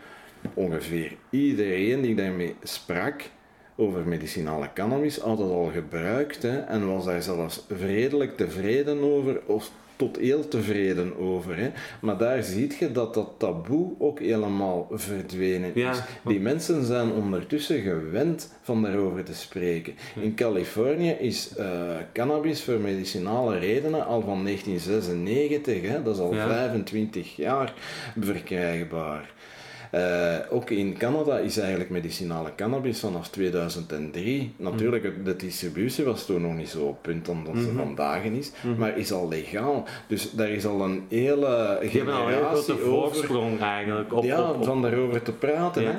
Ongeveer iedereen die ik daarmee sprak, over medicinale cannabis had het al gebruikt hè, en was daar zelfs redelijk tevreden over of tot heel tevreden over. Hè. Maar daar zie je dat dat taboe ook helemaal verdwenen is. Ja. Die mensen zijn ondertussen gewend van daarover te spreken. In Californië is eh, cannabis voor medicinale redenen al van 1996, hè, dat is al Ja. 25 jaar, verkrijgbaar. Eh, ook in Canada is eigenlijk medicinale cannabis vanaf 2003. Natuurlijk, het- de distributie was toen nog niet zo op punt omdat ze vandaag is, maar is al legaal. Dus daar is al een hele Die hebben al een grote generatie over voorsprong eigenlijk. Op, ja, op, op- van daarover te praten. Hè?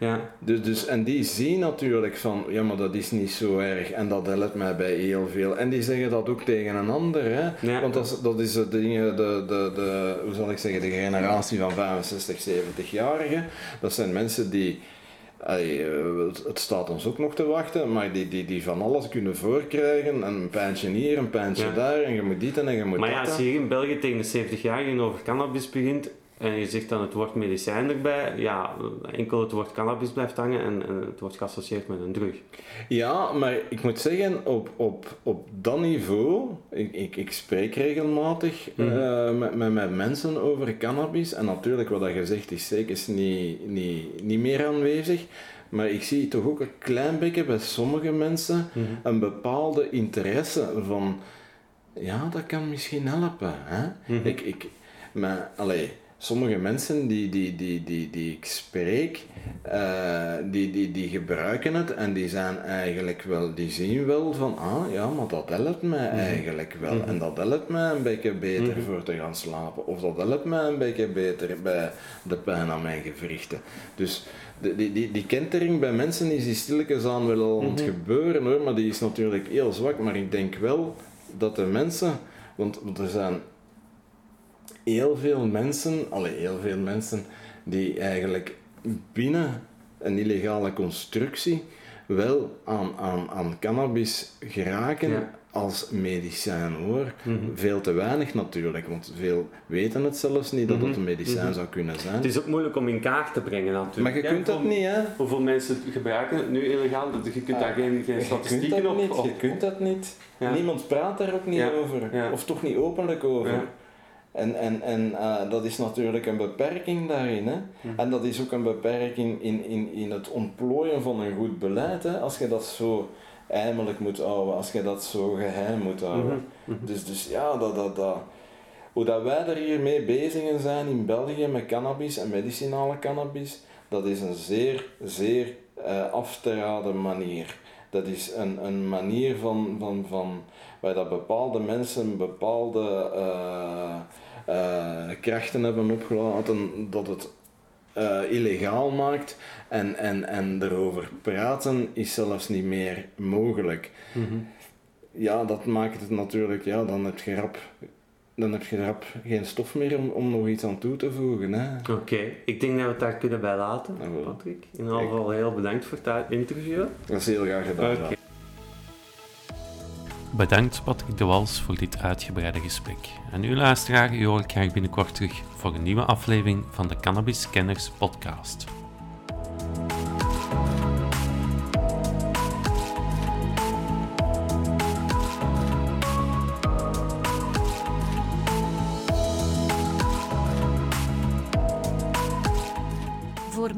Ja. Dus, dus, en die zien natuurlijk van, ja, maar dat is niet zo erg. En dat helpt mij bij heel veel. En die zeggen dat ook tegen een ander. Hè? Ja. Want dat is, dat is de, dingen, de, de, de, hoe zal ik zeggen, de generatie van 65, 70-jarigen. Dat zijn mensen die... allee, eh, het- staat ons ook nog te wachten, maar die, die, die van alles kunnen voorkrijgen. En een pijntje hier, een pijntje Ja. daar, en je moet dit en je moet Maar dat. ja, als je hier in België tegen de 70-jarigen over cannabis begint en je zegt dan het woord medicijn erbij, ja, enkel het woord cannabis blijft hangen en, en het wordt geassocieerd met een drug. Ja, maar ik moet zeggen, op, op, op dat niveau, ik, ik, ik spreek regelmatig eh, met, met, met mensen over cannabis. En natuurlijk, wat dat je zegt, is zeker niet, niet, niet meer aanwezig. Maar ik zie toch ook een klein beetje bij sommige mensen een bepaalde interesse van, ja, dat kan misschien helpen. Hè? ik, ik, maar, allee, sommige mensen die, die, die, die, die ik spreek, eh, die, die, die gebruiken het en die zijn eigenlijk wel, die zien wel van, ah ja, maar dat helpt mij eigenlijk wel. En dat helpt mij een beetje beter voor te gaan slapen. Of dat helpt mij een beetje beter bij de pijn aan mijn gewrichten. Dus de, die, die, die kentering bij mensen is die stilletjes aan wel aan het gebeuren hoor, maar die is natuurlijk heel zwak. Maar ik denk wel dat de mensen, want, want er zijn heel veel mensen, allee, heel veel mensen die eigenlijk binnen een illegale constructie wel aan, aan, aan cannabis geraken Ja. als medicijn hoor. Veel te weinig natuurlijk, want veel weten het zelfs niet dat het een medicijn zou kunnen zijn. Het is ook moeilijk om in kaart te brengen natuurlijk. Maar je kunt dat niet hè. Hoeveel mensen gebruiken het nu illegaal? Dat- Je kunt daar geen, geen kunt statistieken dat op, niet, op- je kunt dat niet. Ja. Niemand praat daar ook niet over. Of toch niet openlijk over. En, en, en eh, dat is natuurlijk een beperking daarin. Hè? En dat is ook een beperking in, in, in het ontplooien van een goed beleid. Hè? Als je dat zo heimelijk moet houden, als je dat zo geheim moet houden. Dus, dus ja, dat, dat, dat, hoe dat wij er hier mee bezig zijn in België met cannabis en medicinale cannabis, dat is een zeer, zeer eh, af te raden manier. Dat is een, een manier van, van, van waar dat bepaalde mensen bepaalde eh, eh, krachten hebben opgelaten dat het eh, illegaal maakt en, en, en erover praten is zelfs niet meer mogelijk. Ja, dat maakt het natuurlijk, ja, dan heb je rap, dan heb je rap geen stof meer om, om nog iets aan toe te voegen. Oké, ik denk dat we het daar kunnen bij laten, Ah. Patrick. In ieder geval heel bedankt voor het interview. Dat is heel graag gedaan. Ja. Bedankt Patrick de Wals voor dit uitgebreide gesprek. En u luisteraar, u graag binnenkort terug voor een nieuwe aflevering van de Cannabis Scanners podcast.